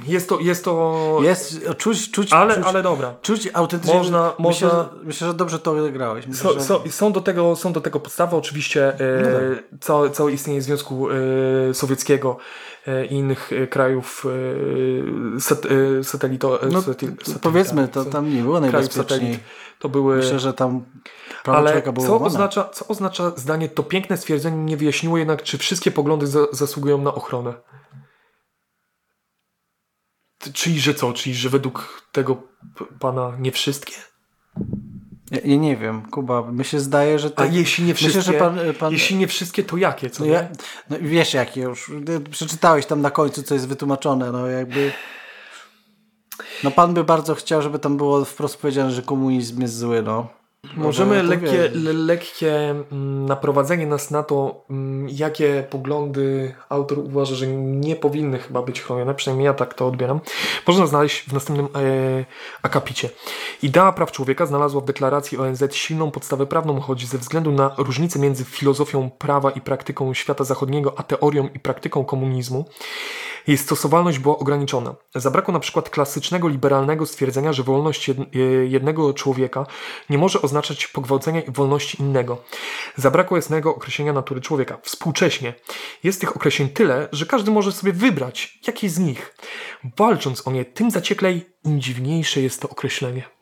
Jest to, jest to... Jest, czuć, czuć, Ale, czuć, ale dobra. czuć autentycznie. Można- myślę, można- że, myślę, że dobrze to odegrałeś. Myślę, So, że... so, są, do tego, są do tego podstawy. Oczywiście e, No całe, całe istnienie Związku e, Sowieckiego e, i innych e, krajów e, sat, e, satelito, e, No, satel- powiedzmy, to tam nie było najbezpieczniej. To były... Myślę, że tam Ale co łamane. oznacza, co oznacza zdanie to piękne stwierdzenie nie wyjaśniło jednak, czy wszystkie poglądy za, zasługują na ochronę. Czyli, że co? Czyli, że według tego pana nie wszystkie? Ja, nie wiem, Kuba, mi się zdaje, że A tak. jeśli nie wszystkie, Myślę, że pan, pan jeśli nie wszystkie, to jakie? Co no, nie? ja, no wiesz jakie już, ty przeczytałeś tam na końcu, co jest wytłumaczone, no jakby no pan by bardzo chciał, żeby tam było wprost powiedziane, że komunizm jest zły, no. Możemy ja to lekkie, lekkie mm, naprowadzenie nas na to, mm, jakie poglądy autor uważa, że nie powinny chyba być chronione, przynajmniej ja tak to odbieram, można znaleźć w następnym e, akapicie. Idea praw człowieka znalazła w deklaracji ONZ silną podstawę prawną, choć ze względu na różnicę między filozofią prawa i praktyką świata zachodniego, a teorią i praktyką komunizmu, jej stosowalność była ograniczona. Zabrakło na przykład klasycznego liberalnego stwierdzenia, że wolność jed- jednego człowieka nie może oznaczać pogwałcenia wolności innego. Zabrakło jasnego określenia natury człowieka. Współcześnie jest tych określeń tyle, że każdy może sobie wybrać jakieś z nich. Walcząc o nie, tym zacieklej, im dziwniejsze jest to określenie.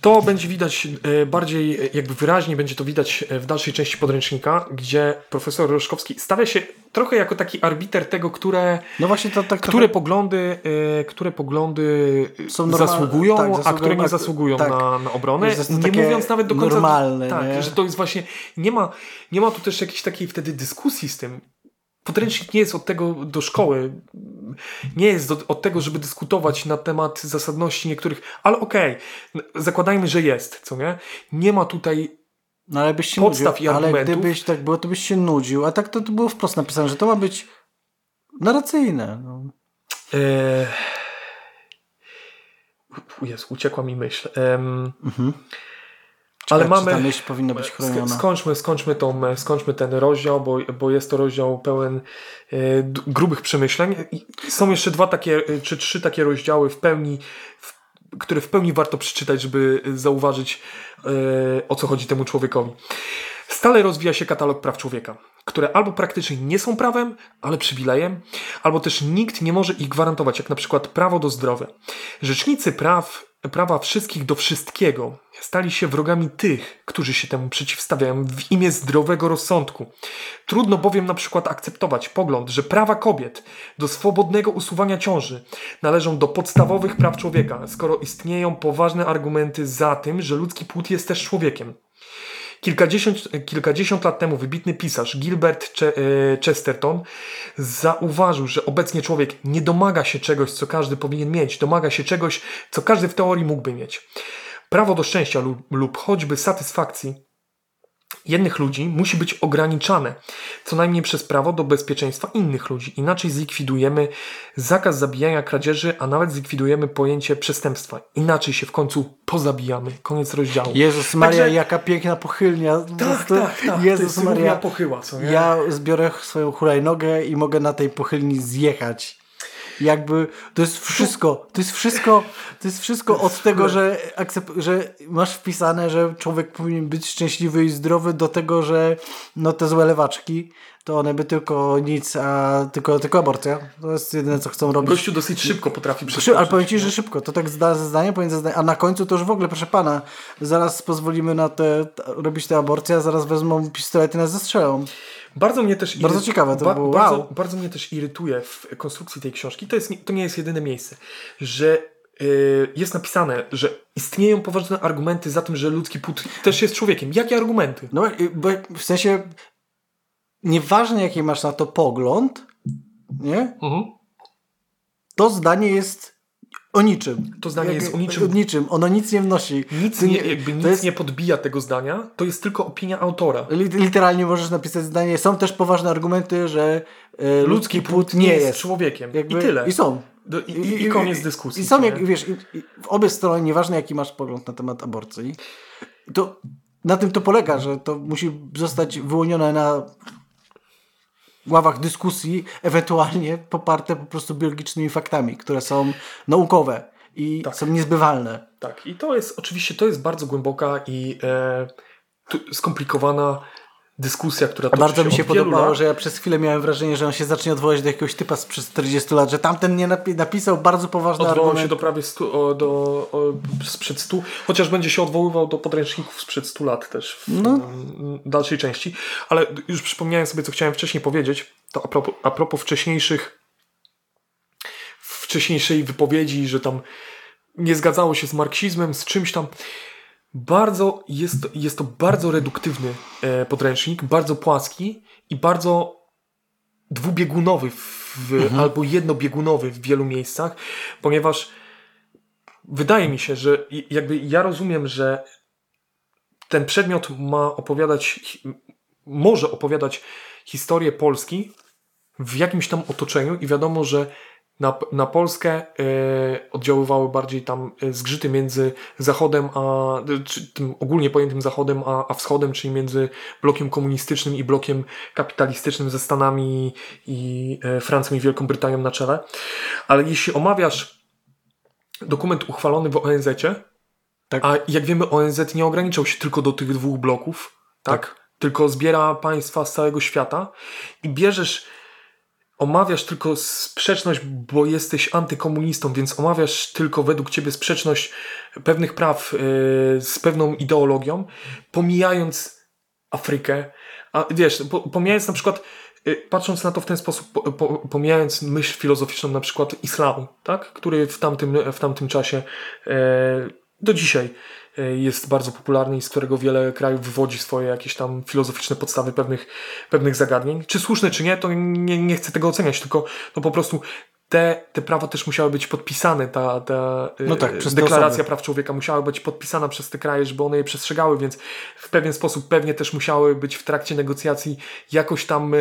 To będzie widać e, bardziej, e, jakby wyraźnie będzie to widać e, w dalszej części podręcznika, gdzie profesor Roszkowski stawia się trochę jako taki arbiter tego, które, No właśnie to tak które poglądy, które poglądy Są normal- zasługują, tak, a zasługują, które nie a- zasługują tak. na, na obronę. Nie mówiąc nawet do końca. normalne, tak, nie? że to jest właśnie. Nie ma, nie ma tu też jakiejś takiej wtedy dyskusji z tym. Podręcznik nie jest od tego do szkoły, nie jest do, od tego, żeby dyskutować na temat zasadności niektórych, ale okej, zakładajmy, że jest, co nie? Nie ma tutaj No ale byś się podstaw nudził, i ale argumentów. gdybyś tak było, to byś się nudził, a tak to, to było wprost napisane, że to ma być narracyjne. No. E... Jezu, uciekła mi myśl. Em, Ale Ciekawe, czy mamy. ta myśl powinna być chroniona. Sk- skończmy, skończmy, tą, e, skończmy ten rozdział, bo, bo jest to rozdział pełen e, grubych przemyśleń. I są jeszcze dwa takie, e, czy trzy takie rozdziały w pełni, w, które w pełni warto przeczytać, żeby zauważyć, e, o co chodzi temu człowiekowi. Stale rozwija się katalog praw człowieka, które albo praktycznie nie są prawem, ale przywilejem, albo też nikt nie może ich gwarantować, jak na przykład prawo do zdrowia. Rzecznicy praw, prawa wszystkich do wszystkiego stali się wrogami tych, którzy się temu przeciwstawiają w imię zdrowego rozsądku. Trudno bowiem na przykład akceptować pogląd, że prawa kobiet do swobodnego usuwania ciąży należą do podstawowych praw człowieka, skoro istnieją poważne argumenty za tym, że ludzki płód jest też człowiekiem. Kilkadziesiąt, kilkadziesiąt lat temu wybitny pisarz Gilbert e, Chesterton zauważył, że obecnie człowiek nie domaga się czegoś, co każdy powinien mieć, domaga się czegoś, co każdy w teorii mógłby mieć. Prawo do szczęścia lub, lub choćby satysfakcji jednych ludzi musi być ograniczane, co najmniej przez prawo do bezpieczeństwa innych ludzi. Inaczej zlikwidujemy zakaz zabijania kradzieży, a nawet zlikwidujemy pojęcie przestępstwa. Inaczej się w końcu pozabijamy. Koniec rozdziału. Jezus Maria, Także- jaka piękna pochylnia. Po Tak, tak, tak. to Jezus Maria. pochyła, co nie? Ja zbiorę swoją hulajnogę i mogę na tej pochylni zjechać. Jakby to jest wszystko, to jest wszystko, to jest wszystko od tego, że, że masz wpisane, że człowiek powinien być szczęśliwy i zdrowy do tego, że no te złe lewaczki, to one by tylko nic, a tylko, tylko aborcja. To jest jedyne, co chcą robić. Gościu dosyć szybko potrafi przeskoczyć. ale powiem Ci, że szybko, to tak zda, zdanie zdanie, a na końcu to już w ogóle, proszę Pana, zaraz pozwolimy na te, robić te aborcje, a zaraz wezmą pistolety i nas zestrzelą. Bardzo mnie też Bardzo ciekawe to było, bardzo, wow. bardzo mnie też irytuje w konstrukcji tej książki. To, jest, nie- to nie jest jedyne miejsce, że y, jest napisane, że istnieją poważne argumenty za tym, że ludzki płód też jest człowiekiem. Jakie argumenty? No i- bo w sensie nieważne jaki masz na to pogląd, nie? To zdanie jest o niczym. To zdanie Jak- jest o niczym. niczym. Ono nic nie wnosi. Nic nie, jakby nic jest, nie podbija tego zdania, to jest tylko opinia autora. li- Literalnie możesz napisać zdanie. Są też poważne argumenty, że e, ludzki płód nie jest. człowiekiem. Jakby- I tyle. I są. Do, i, i, I koniec dyskusji. I są, jak, wiesz, i w obie strony, nieważne jaki masz pogląd na temat aborcji, to na tym to polega, że to musi zostać wyłonione na ławach dyskusji, ewentualnie poparte po prostu biologicznymi faktami, które są naukowe i Tak. są niezbywalne. Tak, i to jest oczywiście to jest bardzo głęboka i e, skomplikowana dyskusja, która toczy Bardzo mi się podobało, lat. że ja przez chwilę miałem wrażenie, że on się zacznie odwołać do jakiegoś typa sprzed 40 lat, że tamten nie napi- napisał bardzo poważny Odwołał argument. się do prawie stu, o, do, o, sprzed stu, chociaż będzie się odwoływał do podręczników sprzed 100 lat też w No. dalszej części. Ale już przypomniałem sobie, co chciałem wcześniej powiedzieć, to a propos, a propos wcześniejszych wcześniejszej wypowiedzi, że tam nie zgadzało się z marksizmem, z czymś tam. Bardzo jest, to- jest to bardzo reduktywny e, podręcznik, bardzo płaski i bardzo dwubiegunowy w, albo jednobiegunowy w wielu miejscach, ponieważ wydaje mi się, że jakby ja rozumiem, że ten przedmiot ma opowiadać, może opowiadać historię Polski w jakimś tam otoczeniu i wiadomo, że na, na Polskę e, oddziaływały bardziej tam e, zgrzyty między Zachodem, a czy tym ogólnie pojętym Zachodem, a, a Wschodem, czyli między blokiem komunistycznym i blokiem kapitalistycznym ze Stanami i e, Francją i Wielką Brytanią na czele. Ale jeśli omawiasz dokument uchwalony w ONZ-cie, Tak. a jak wiemy ONZ nie ograniczał się tylko do tych dwóch bloków, tak? Tylko zbiera państwa z całego świata i bierzesz omawiasz tylko sprzeczność, bo jesteś antykomunistą, więc omawiasz tylko według ciebie sprzeczność pewnych praw yy, z pewną ideologią, pomijając Afrykę, a wiesz, po, pomijając na przykład, yy, patrząc na to w ten sposób, po, po, pomijając myśl filozoficzną na przykład islamu, tak? który w tamtym, w tamtym czasie yy, do dzisiaj jest bardzo popularny i z którego wiele krajów wywodzi swoje jakieś tam filozoficzne podstawy pewnych, pewnych zagadnień. Czy słuszne, czy nie, to nie, nie chcę tego oceniać, tylko no po prostu te, te prawa też musiały być podpisane, ta, ta No tak, deklaracja praw człowieka musiała być podpisana przez te kraje, żeby one je przestrzegały, więc w pewien sposób pewnie też musiały być w trakcie negocjacji jakoś tam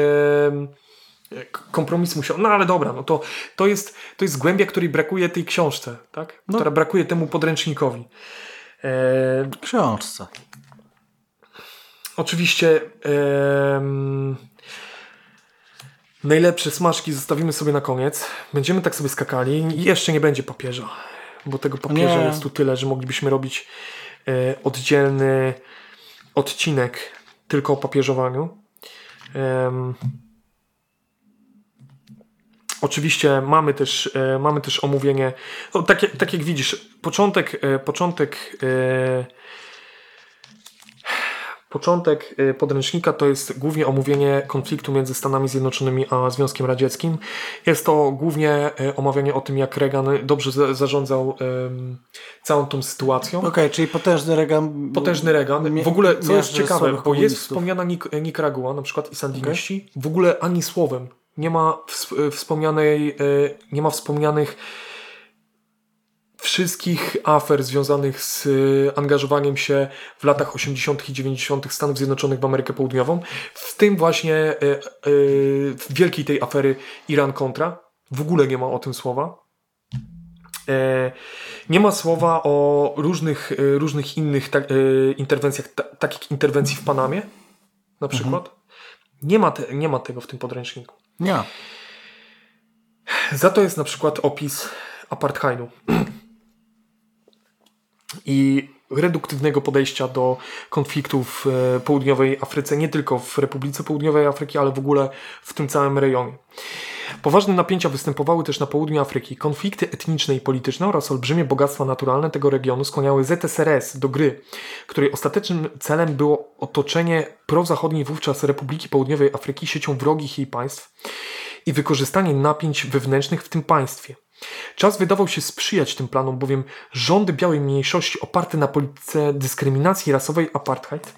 k- kompromis musiał. No ale dobra, no to, to, jest, to jest głębia, której brakuje tej książce, tak? No. która brakuje temu podręcznikowi. E, Książce. Oczywiście najlepsze smaczki zostawimy sobie na koniec. Będziemy tak sobie skakali i jeszcze nie będzie papieża, bo tego papieża Nie. jest tu tyle, że moglibyśmy robić e, oddzielny odcinek tylko o papieżowaniu. Em, Oczywiście mamy też, e, mamy też omówienie, no, tak, jak- tak jak widzisz, początek, e, początek e, Początek podręcznika to jest głównie omówienie konfliktu między Stanami Zjednoczonymi a Związkiem Radzieckim. Jest to głównie omawianie o tym, jak Reagan dobrze za- zarządzał całą tą sytuacją. Okej, czyli potężny Reagan. Potężny Reagan. W ogóle, co jest ciekawe, bo jest wspomniana Nik- Nikaragua, na przykład i sandiniści, w ogóle ani słowem nie ma ws- wspomnianej, y, nie ma wspomnianych wszystkich afer związanych z y, angażowaniem się w latach 80. i 90. Stanów Zjednoczonych w Amerykę Południową, w tym właśnie y, y, w wielkiej tej afery Iran-Contra. W ogóle nie ma o tym słowa. E, Nie ma słowa o różnych, różnych innych ta, interwencjach, ta, takich interwencji w Panamie na przykład. Nie, ma te, nie ma tego w tym podręczniku. Nie. Za to jest na przykład opis apartheidu (clears throat) i reduktywnego podejścia do konfliktów w południowej Afryce, nie tylko w Republice Południowej Afryki, ale w ogóle w tym całym rejonie. Poważne napięcia występowały też na południu Afryki. Konflikty etniczne i polityczne oraz olbrzymie bogactwa naturalne tego regionu skłaniały ZSRS do gry, której ostatecznym celem było otoczenie prozachodniej wówczas Republiki Południowej Afryki siecią wrogich jej państw i wykorzystanie napięć wewnętrznych w tym państwie. Czas wydawał się sprzyjać tym planom, bowiem rządy białej mniejszości oparte na polityce dyskryminacji rasowej apartheid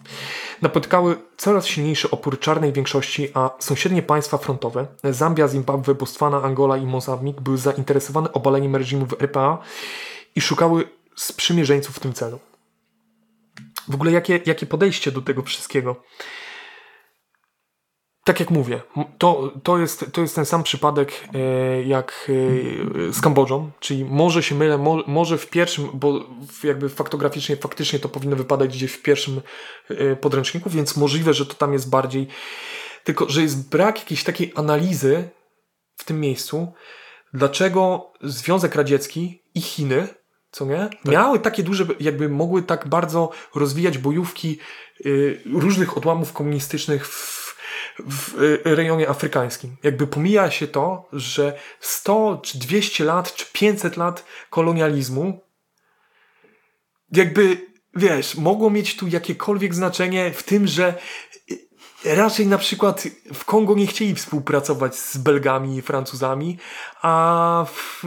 napotykały coraz silniejszy opór czarnej większości, a sąsiednie państwa frontowe Zambia, Zimbabwe, Botswana, Angola i Mozambik były zainteresowane obaleniem reżimu w RPA i szukały sprzymierzeńców w tym celu. W ogóle jakie, jakie podejście do tego wszystkiego? Tak jak mówię, to, to, jest, to jest ten sam przypadek e, jak e, z Kambodżą, czyli może się mylę, mo, może w pierwszym, bo jakby faktograficznie, faktycznie to powinno wypadać gdzieś w pierwszym e, podręczniku, więc możliwe, że to tam jest bardziej, tylko że jest brak jakiejś takiej analizy w tym miejscu, dlaczego Związek Radziecki i Chiny, co nie, tak. miały takie duże, jakby mogły tak bardzo rozwijać bojówki różnych odłamów komunistycznych w w y, rejonie afrykańskim. Jakby pomija się to, że 100 czy 200 lat, czy 500 lat kolonializmu jakby, wiesz, mogło mieć tu jakiekolwiek znaczenie w tym, że raczej na przykład w Kongo nie chcieli współpracować z Belgami i Francuzami, a w...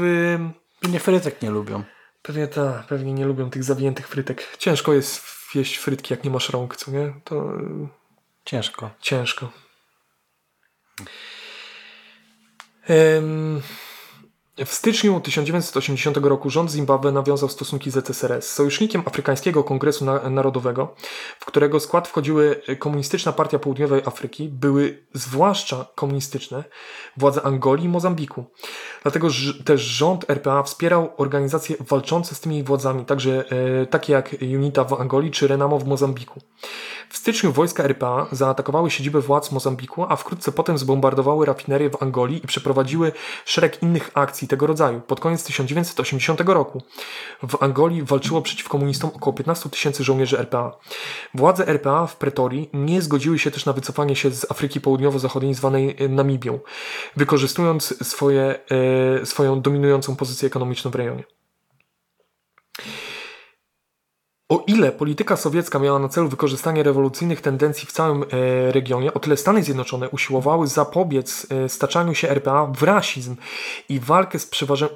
Nie frytek nie lubią. Pewnie tak, pewnie nie lubią tych zawiniętych frytek. Ciężko jest jeść frytki, jak nie masz rąk, co nie? To... Ciężko. Ciężko. Um, w styczniu 1980 roku rząd Zimbabwe nawiązał stosunki z ZSRS, sojusznikiem Afrykańskiego Kongresu Narodowego, w którego skład wchodziły Komunistyczna Partia Południowej Afryki, były zwłaszcza komunistyczne władze Angolii i Mozambiku. Dlatego też rząd RPA wspierał organizacje walczące z tymi władzami, także e, takie jak UNITA w Angolii czy Renamo w Mozambiku. W styczniu wojska RPA zaatakowały siedzibę władz Mozambiku, a wkrótce potem zbombardowały rafinerię w Angolii i przeprowadziły szereg innych akcji tego rodzaju. Pod koniec 1980 roku w Angolii walczyło przeciw komunistom około 15 tysięcy żołnierzy RPA. Władze RPA w Pretorii nie zgodziły się też na wycofanie się z Afryki Południowo-Zachodniej zwanej Namibią, wykorzystując swoje, e, swoją dominującą pozycję ekonomiczną w rejonie. O ile polityka sowiecka miała na celu wykorzystanie rewolucyjnych tendencji w całym e, regionie, o tyle Stany Zjednoczone usiłowały zapobiec e, staczaniu się RPA w rasizm i walkę z przeważeniem.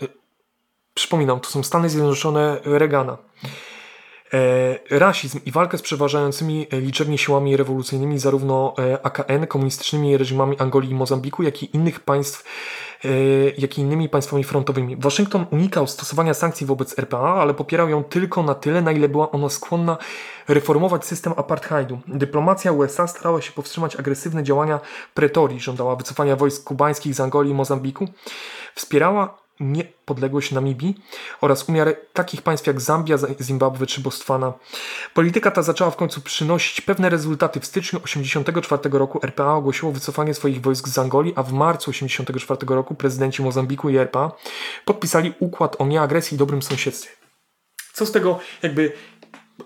Przypominam, to są Stany Zjednoczone Reagana. E, rasizm i walkę z przeważającymi liczebnie siłami rewolucyjnymi zarówno AKN, komunistycznymi reżimami Angolii i Mozambiku, jak i innych państw jak i innymi państwami frontowymi. Waszyngton unikał stosowania sankcji wobec RPA, ale popierał ją tylko na tyle, na ile była ona skłonna reformować system apartheidu. Dyplomacja USA starała się powstrzymać agresywne działania Pretorii, żądała wycofania wojsk kubańskich z Angolii i Mozambiku, wspierała niepodległość Namibii oraz umiar takich państw jak Zambia, Zimbabwe czy Botswana. Polityka ta zaczęła w końcu przynosić pewne rezultaty. W styczniu 1984 roku RPA ogłosiło wycofanie swoich wojsk z Angolii, a w marcu 1984 roku prezydenci Mozambiku i RPA podpisali układ o nieagresji i dobrym sąsiedztwie. Co z tego jakby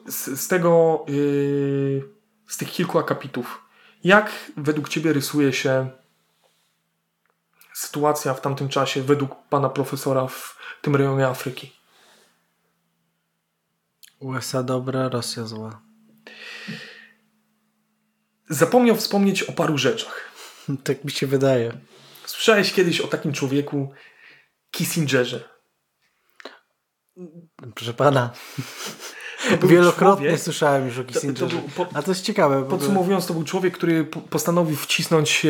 z, z tego yy, z tych kilku akapitów jak według Ciebie rysuje się sytuacja w tamtym czasie według pana profesora w tym rejonie Afryki? USA dobra, Rosja zła. Zapomniał wspomnieć o paru rzeczach. (laughs) tak mi się wydaje. Słyszałeś kiedyś o takim człowieku Kissingerze? Proszę pana. Wielokrotnie człowiek, słyszałem już o Kissingerze. To, to po, A to jest ciekawe. Podsumowując, to był człowiek, który postanowił wcisnąć e,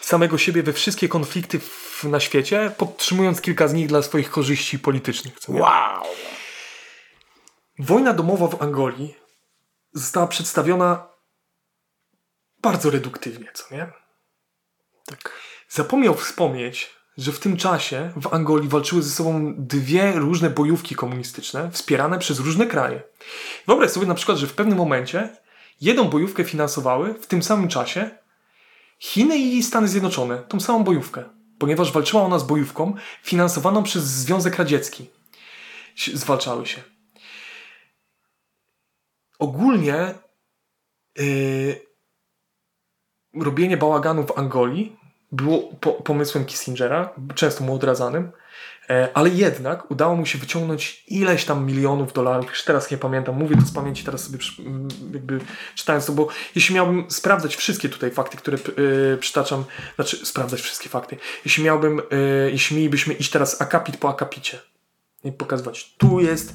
samego siebie we wszystkie konflikty w, na świecie, podtrzymując kilka z nich dla swoich korzyści politycznych. wow! Wojna domowa w Angolii została przedstawiona bardzo reduktywnie, co nie? Tak. Zapomniał wspomnieć, że w tym czasie w Angolii walczyły ze sobą dwie różne bojówki komunistyczne, wspierane przez różne kraje. Wyobraź sobie na przykład, że w pewnym momencie jedną bojówkę finansowały w tym samym czasie Chiny i Stany Zjednoczone, tą samą bojówkę. ponieważ walczyła ona z bojówką finansowaną przez Związek Radziecki. Zwalczały się. Ogólnie yy, robienie bałaganu w Angolii było po, pomysłem Kissingera, często mu odradzanym, e, ale jednak udało mu się wyciągnąć ileś tam milionów dolarów, już teraz nie pamiętam, mówię to z pamięci, teraz sobie jakby czytając to, bo jeśli miałbym sprawdzać wszystkie tutaj fakty, które e, przytaczam, znaczy sprawdzać wszystkie fakty, jeśli miałbym, e, jeśli mielibyśmy iść teraz akapit po akapicie i pokazywać, tu jest,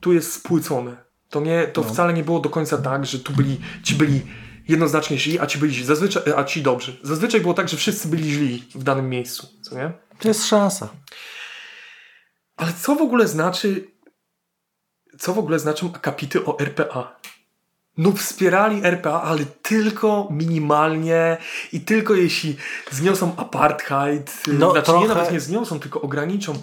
tu jest spłycone, to, nie, to wcale nie było do końca tak, że tu byli, ci byli jednoznacznie źli, a ci byli. Zazwyczaj, a ci dobrzy. Zazwyczaj było tak, że wszyscy byli źli w danym miejscu, co nie? To jest szansa. Ale co w ogóle znaczy, co w ogóle znaczą akapity o RPA? No wspierali RPA, ale tylko minimalnie i tylko jeśli zniosą apartheid, No, znaczy trochę- nie nawet nie zniosą, tylko ograniczą.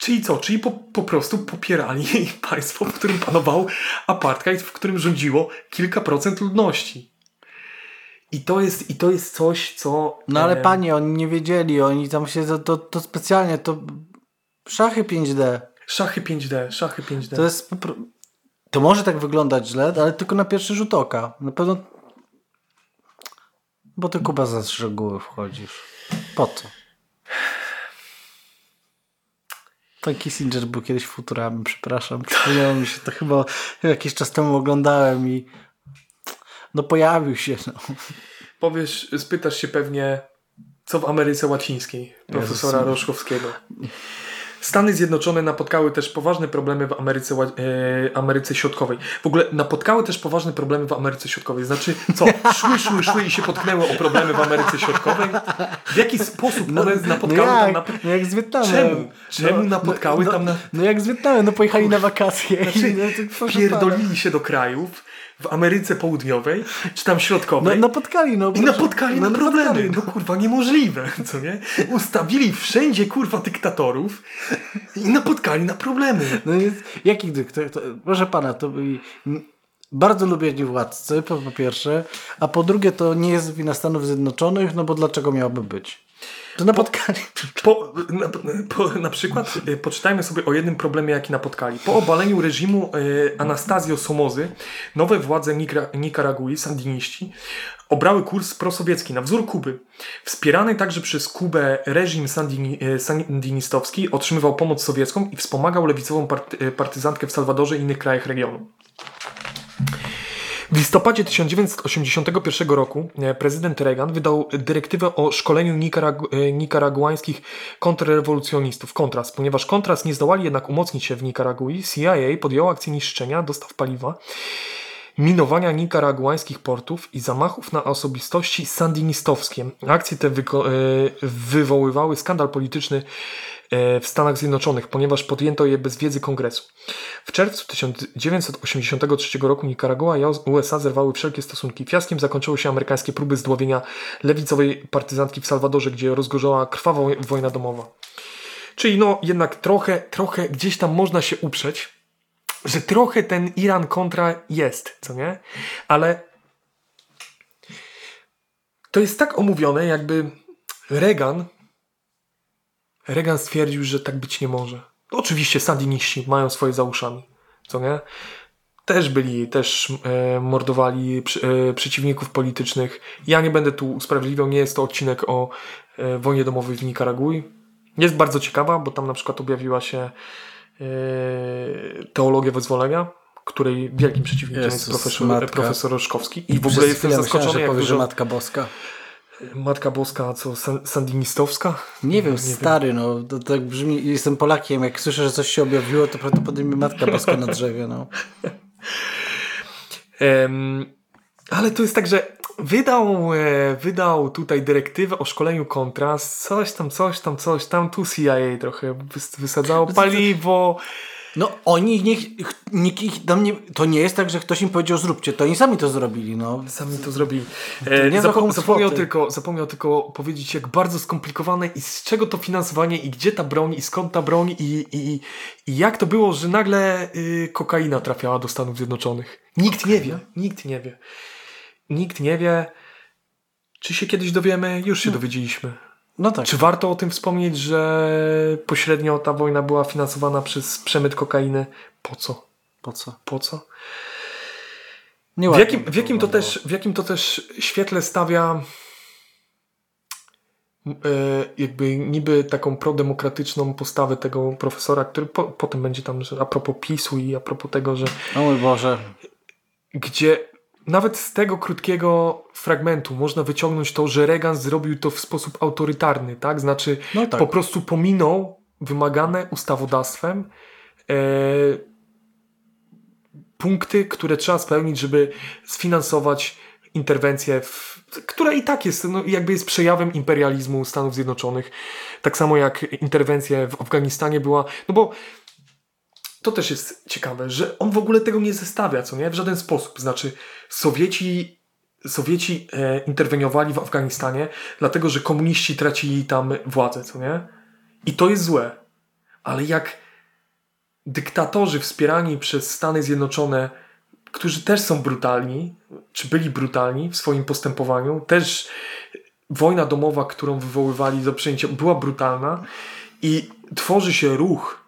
Czyli co? Czyli po, po prostu popierali (laughs) państwo, w którym panował apartheid, w którym rządziło kilka procent ludności. I to jest, i to jest coś, co... No ale panie, oni nie wiedzieli, oni tam się, to, to, specjalnie, to szachy 5D. Szachy 5D, szachy 5D. To jest, to może tak wyglądać źle, ale tylko na pierwszy rzut oka. Na pewno, bo ty Kuba za szczegóły wchodzisz. Po co? Ten Kissinger był kiedyś futurami, przepraszam. Przypomniało mi się, to chyba jakiś czas temu oglądałem i no pojawił się. No. Powiesz, spytasz się pewnie, co w Ameryce Łacińskiej profesora Jezus. Roszkowskiego. Stany Zjednoczone napotkały też poważne problemy w Ameryce, e, Ameryce Środkowej. W ogóle napotkały też poważne problemy w Ameryce Środkowej. Znaczy, co? Szły, szły, szły i się potknęły o problemy w Ameryce Środkowej? W jaki sposób one napotkały no tam jak, na... no jak z Wietnamem. Czemu? Czemu napotkały no, tam na- No jak z Wietnamem, no pojechali na wakacje. Znaczy, i, (laughs) no. Pierdolili się do krajów w Ameryce Południowej, czy tam No, Środkowej. napotkali, no. I napotkali no, na problemy. napotkali, No kurwa, niemożliwe, (laughs) co nie? Ustawili wszędzie kurwa dyktatorów i napotkali na problemy. No jest, jaki dyktator? To, proszę pana, to byli bardzo lubieni władcy, po, po pierwsze, a po drugie to nie jest wina Stanów Zjednoczonych, no bo dlaczego miałoby być? To napotkali. Po, na, po, na przykład e, poczytajmy sobie o jednym problemie, jaki napotkali. Po obaleniu reżimu Anastazio Somozy, nowe władze Nikra, Nikaragui, sandiniści, obrały kurs prosowiecki na wzór Kuby. Wspierany także przez Kubę reżim sandini, e, sandinistowski otrzymywał pomoc sowiecką i wspomagał lewicową party, partyzantkę w Salwadorze i innych krajach regionu. W listopadzie 1981 roku e, prezydent Reagan wydał dyrektywę o szkoleniu nikaragu- e, nikaraguańskich kontrrewolucjonistów, Kontras. Ponieważ Kontras nie zdołali jednak umocnić się w Nikaragui, CIA podjęła akcję niszczenia dostaw paliwa, minowania nikaraguańskich portów i zamachów na osobistości sandinistowskie. Akcje te e, wywoływały skandal polityczny w Stanach Zjednoczonych, ponieważ podjęto je bez wiedzy kongresu. W czerwcu 1983 roku Nikaragua i USA zerwały wszelkie stosunki. Fiaskiem zakończyły się amerykańskie próby zdławienia lewicowej partyzantki w Salwadorze, gdzie rozgorzała krwawa wojna domowa. Czyli no jednak trochę, trochę gdzieś tam można się uprzeć, że trochę ten Iran kontra jest, co nie? Ale to jest tak omówione, jakby Reagan Reagan stwierdził, że tak być nie może. Oczywiście sandiniści mają swoje za uszami, co nie? Też byli, też e, mordowali przy, e, przeciwników politycznych. Ja nie będę tu usprawiedliwiał, nie jest to odcinek o e, wojnie domowej w Nikaragui. Jest bardzo ciekawa, bo tam na przykład objawiła się e, teologia wyzwolenia, której wielkim przeciwnikiem jest Jezus, profesor, matka. profesor Roszkowski. I w ogóle jestem chwilę myślałem, zaskoczony, że jak powiesz, że. Matka Boska. Matka Boska, co, san, sandinistowska? Nie wiem, stary, no to tak brzmi, jestem Polakiem, jak słyszę, że coś się objawiło, to prawdopodobnie Matka Boska na drzewie, no. (laughs) Em, ale to jest tak, że wydał, e, wydał tutaj dyrektywę o szkoleniu kontrast, coś tam, coś tam, coś tam, tu CIA trochę wys- wysadzało paliwo. No oni, niech, nikt ich tam nie, to nie jest tak, że ktoś im powiedział zróbcie, to oni sami to zrobili, no. Sami to zrobili. nie E, za zapo- zapomniał, tylko, zapomniał tylko powiedzieć, jak bardzo skomplikowane i z czego to finansowanie i gdzie ta broń i skąd ta broń i, i, i jak to było, że nagle y, kokaina trafiała do Stanów Zjednoczonych. Nikt nie wie, nikt nie wie. Nikt nie wie. Czy się kiedyś dowiemy? Już się dowiedzieliśmy. No tak. Czy warto o tym wspomnieć, że pośrednio ta wojna była finansowana przez przemyt kokainy? Po co? Po co? Po co? W Nieładnie jakim, w, jakim to też, w jakim to też świetle stawia e, jakby niby taką prodemokratyczną postawę tego profesora, który po, potem będzie tam, że a propos PiSu i a propos tego, że O mój Boże. gdzie nawet z tego krótkiego fragmentu można wyciągnąć to, że Reagan zrobił to w sposób autorytarny, tak? Znaczy No tak. po prostu pominął wymagane ustawodawstwem e, punkty, które trzeba spełnić, żeby sfinansować interwencję, w, która i tak jest, no, jakby jest przejawem imperializmu Stanów Zjednoczonych. Tak samo jak interwencja w Afganistanie była, no bo to też jest ciekawe, że on w ogóle tego nie zestawia, co nie? W żaden sposób. Znaczy, Sowieci, Sowieci e, interweniowali w Afganistanie, dlatego że komuniści tracili tam władzę, co nie? I to jest złe. Ale jak dyktatorzy wspierani przez Stany Zjednoczone, którzy też są brutalni, czy byli brutalni w swoim postępowaniu, też wojna domowa, którą wywoływali do przejęcia, była brutalna i tworzy się ruch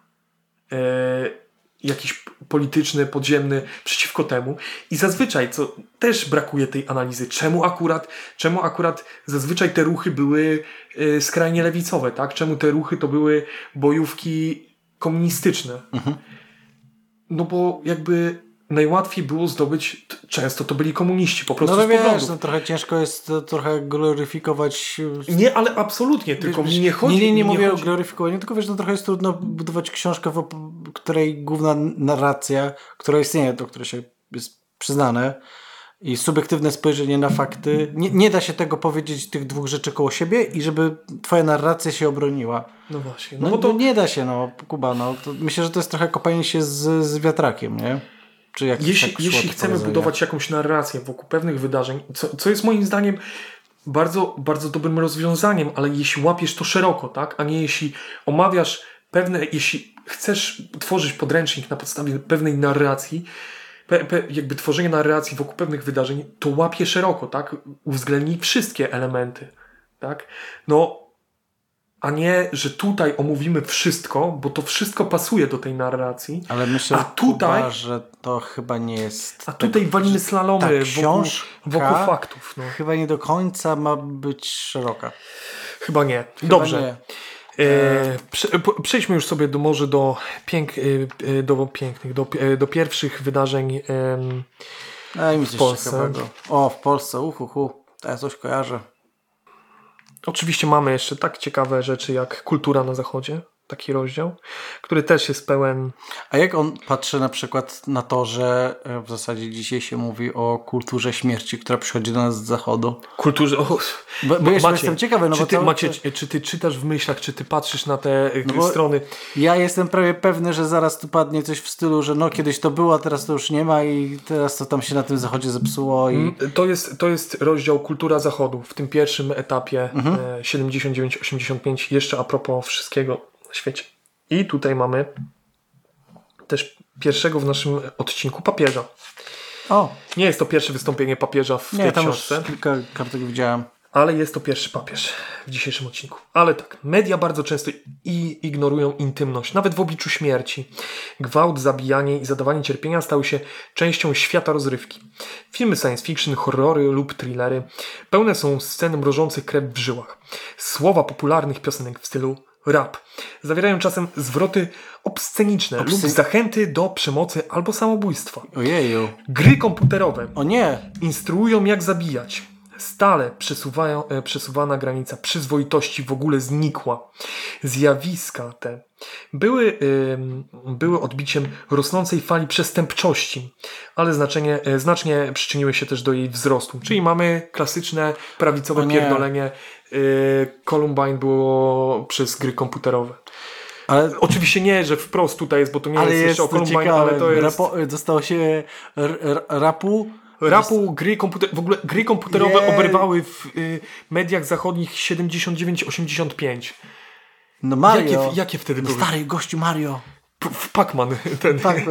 e, jakiś polityczny, podziemny przeciwko temu i zazwyczaj, co też brakuje tej analizy, czemu akurat, czemu akurat zazwyczaj te ruchy były e, skrajnie lewicowe, tak? Czemu te ruchy to były bojówki komunistyczne? No bo jakby najłatwiej było zdobyć, często to byli komuniści, po prostu No wiesz, poglądów. no, trochę ciężko jest trochę gloryfikować. Nie, ale absolutnie, tylko Wiesz, mi nie chodzi... Nie, nie, nie mi mówię chodzi- o gloryfikowaniu, tylko wiesz, no trochę jest trudno budować książkę, w której główna narracja, która istnieje, to które się jest przyznane i subiektywne spojrzenie na fakty, nie, nie da się tego powiedzieć tych dwóch rzeczy koło siebie i żeby twoja narracja się obroniła. No właśnie, No, no bo to... nie da się, no Kuba, no. To myślę, że to jest trochę kopanie się z, z wiatrakiem, nie? Czy jak Jeśli, jeśli chcemy budować jakąś narrację wokół pewnych wydarzeń, co, co jest moim zdaniem bardzo, bardzo dobrym rozwiązaniem, ale jeśli łapiesz to szeroko, tak, a nie jeśli omawiasz pewne, jeśli chcesz tworzyć podręcznik na podstawie pewnej narracji, pe, pe, jakby tworzenie narracji wokół pewnych wydarzeń, to łapie szeroko, tak, uwzględnij wszystkie elementy, tak, no a nie, że tutaj omówimy wszystko, bo to wszystko pasuje do tej narracji, Ale myślę, A tutaj- Kuba, że to chyba nie jest. a tutaj walimy slalomy ta wokół, wokół faktów. No. Chyba nie do końca ma być szeroka. Chyba nie. Chyba Dobrze. nie. E, po- przejdźmy już sobie do, może do, pięk, e, e, do pięknych, do, e, do pierwszych wydarzeń. em, mi coś Polsce. ciekawego. O, w Polsce, uhuhu. To ja coś kojarzę. Oczywiście mamy jeszcze tak ciekawe rzeczy jak kultura na zachodzie, taki rozdział, który też jest pełen. A jak on patrzy na przykład na to, że e, w zasadzie dzisiaj się mówi o kulturze śmierci, która przychodzi do nas z zachodu? Kulturze. O, Bo, bo jestem ciekawy, no czy, bo ty, cały Macie, czy ty czytasz w myślach, czy ty patrzysz na te e, No strony? Ja jestem prawie pewny, że zaraz tu padnie coś w stylu, że no kiedyś to było, a teraz to już nie ma i teraz to tam się na tym zachodzie zepsuło i... Mm, To jest, to jest rozdział Kultura Zachodu w tym pierwszym etapie Mhm. e, 79-85, jeszcze a propos wszystkiego na świecie. I tutaj mamy też pierwszego w naszym odcinku papieża. O, Nie jest to pierwsze wystąpienie papieża w nie, tej tam już książce, kilka kartek widziałem. ale jest to pierwszy papież w dzisiejszym odcinku. Ale tak, media bardzo często i ignorują intymność, nawet w obliczu śmierci. Gwałt, zabijanie i zadawanie cierpienia stały się częścią świata rozrywki. Filmy science fiction, horrory lub thrillery pełne są scen mrożących krew w żyłach. Słowa popularnych piosenek w stylu rap zawierają czasem zwroty obsceniczne lub Obscen- zachęty do przemocy albo samobójstwa. Ojeju. Gry komputerowe O nie! instruują jak zabijać. Stale e, przesuwana granica przyzwoitości w ogóle znikła. Zjawiska te były, były odbiciem rosnącej fali przestępczości, ale znaczenie, e, znacznie przyczyniły się też do jej wzrostu. Czyli mamy klasyczne prawicowe pierdolenie. Y, Columbine było przez gry komputerowe. Ale, Oczywiście nie, że wprost tutaj jest, bo to nie ale jest, jest jeszcze o Columbine, ciekawe. ale to jest... Rapo, dostało się rapu. Rapu, gry komputerowe, w ogóle gry komputerowe Jej. oberwały w y, mediach zachodnich 79-85. No Mario. Jakie, jakie wtedy no były? stary gościu Mario. P- w Pac-Man, ten ten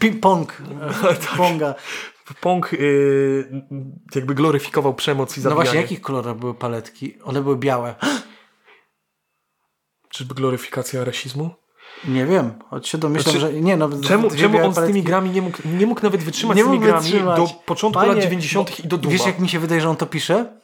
ping-pong. (laughs) Tak. Ponga. Pong y, jakby gloryfikował przemoc i No zabijanie. właśnie, jakich kolorach były paletki? One były białe. (gasps) Czyżby gloryfikacja rasizmu? Nie wiem, choć się domyślam, Znaczy, że nie no. Czemu, czemu on z tymi paletki- grami nie mógł, nie mógł nawet wytrzymać Nie z tymi grami wytrzymać. do początku Panie, lat 90. i do Duma? Wiesz, jak mi się wydaje, że on to pisze?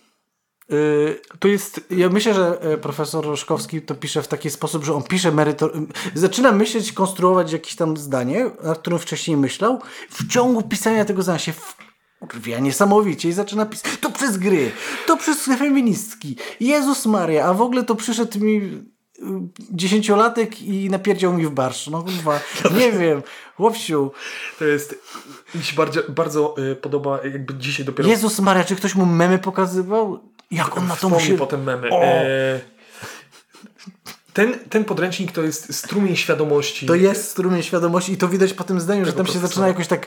Yy, To jest... ja myślę, że e, profesor Roszkowski to pisze w taki sposób, że on pisze merytor... Zaczyna myśleć, konstruować jakieś tam zdanie, nad którym wcześniej myślał. W ciągu pisania tego zdania się wkurwia niesamowicie i zaczyna pisać. To przez gry, to przez feministki. Jezus Maria, a w ogóle to przyszedł mi y, dziesięciolatek i napierdział mi w barsz. No kurwa, nie (laughs) wiem, chłopciu. To jest... Mi się bardzo, bardzo y, podoba, jakby dzisiaj dopiero... Jezus Maria, czy ktoś mu memy pokazywał? Jak on na to musi... potem memy. O! E, ten, ten podręcznik to jest strumień świadomości. To jest strumień świadomości i to widać po tym zdaniu, że tam się profesora. zaczyna jakoś tak...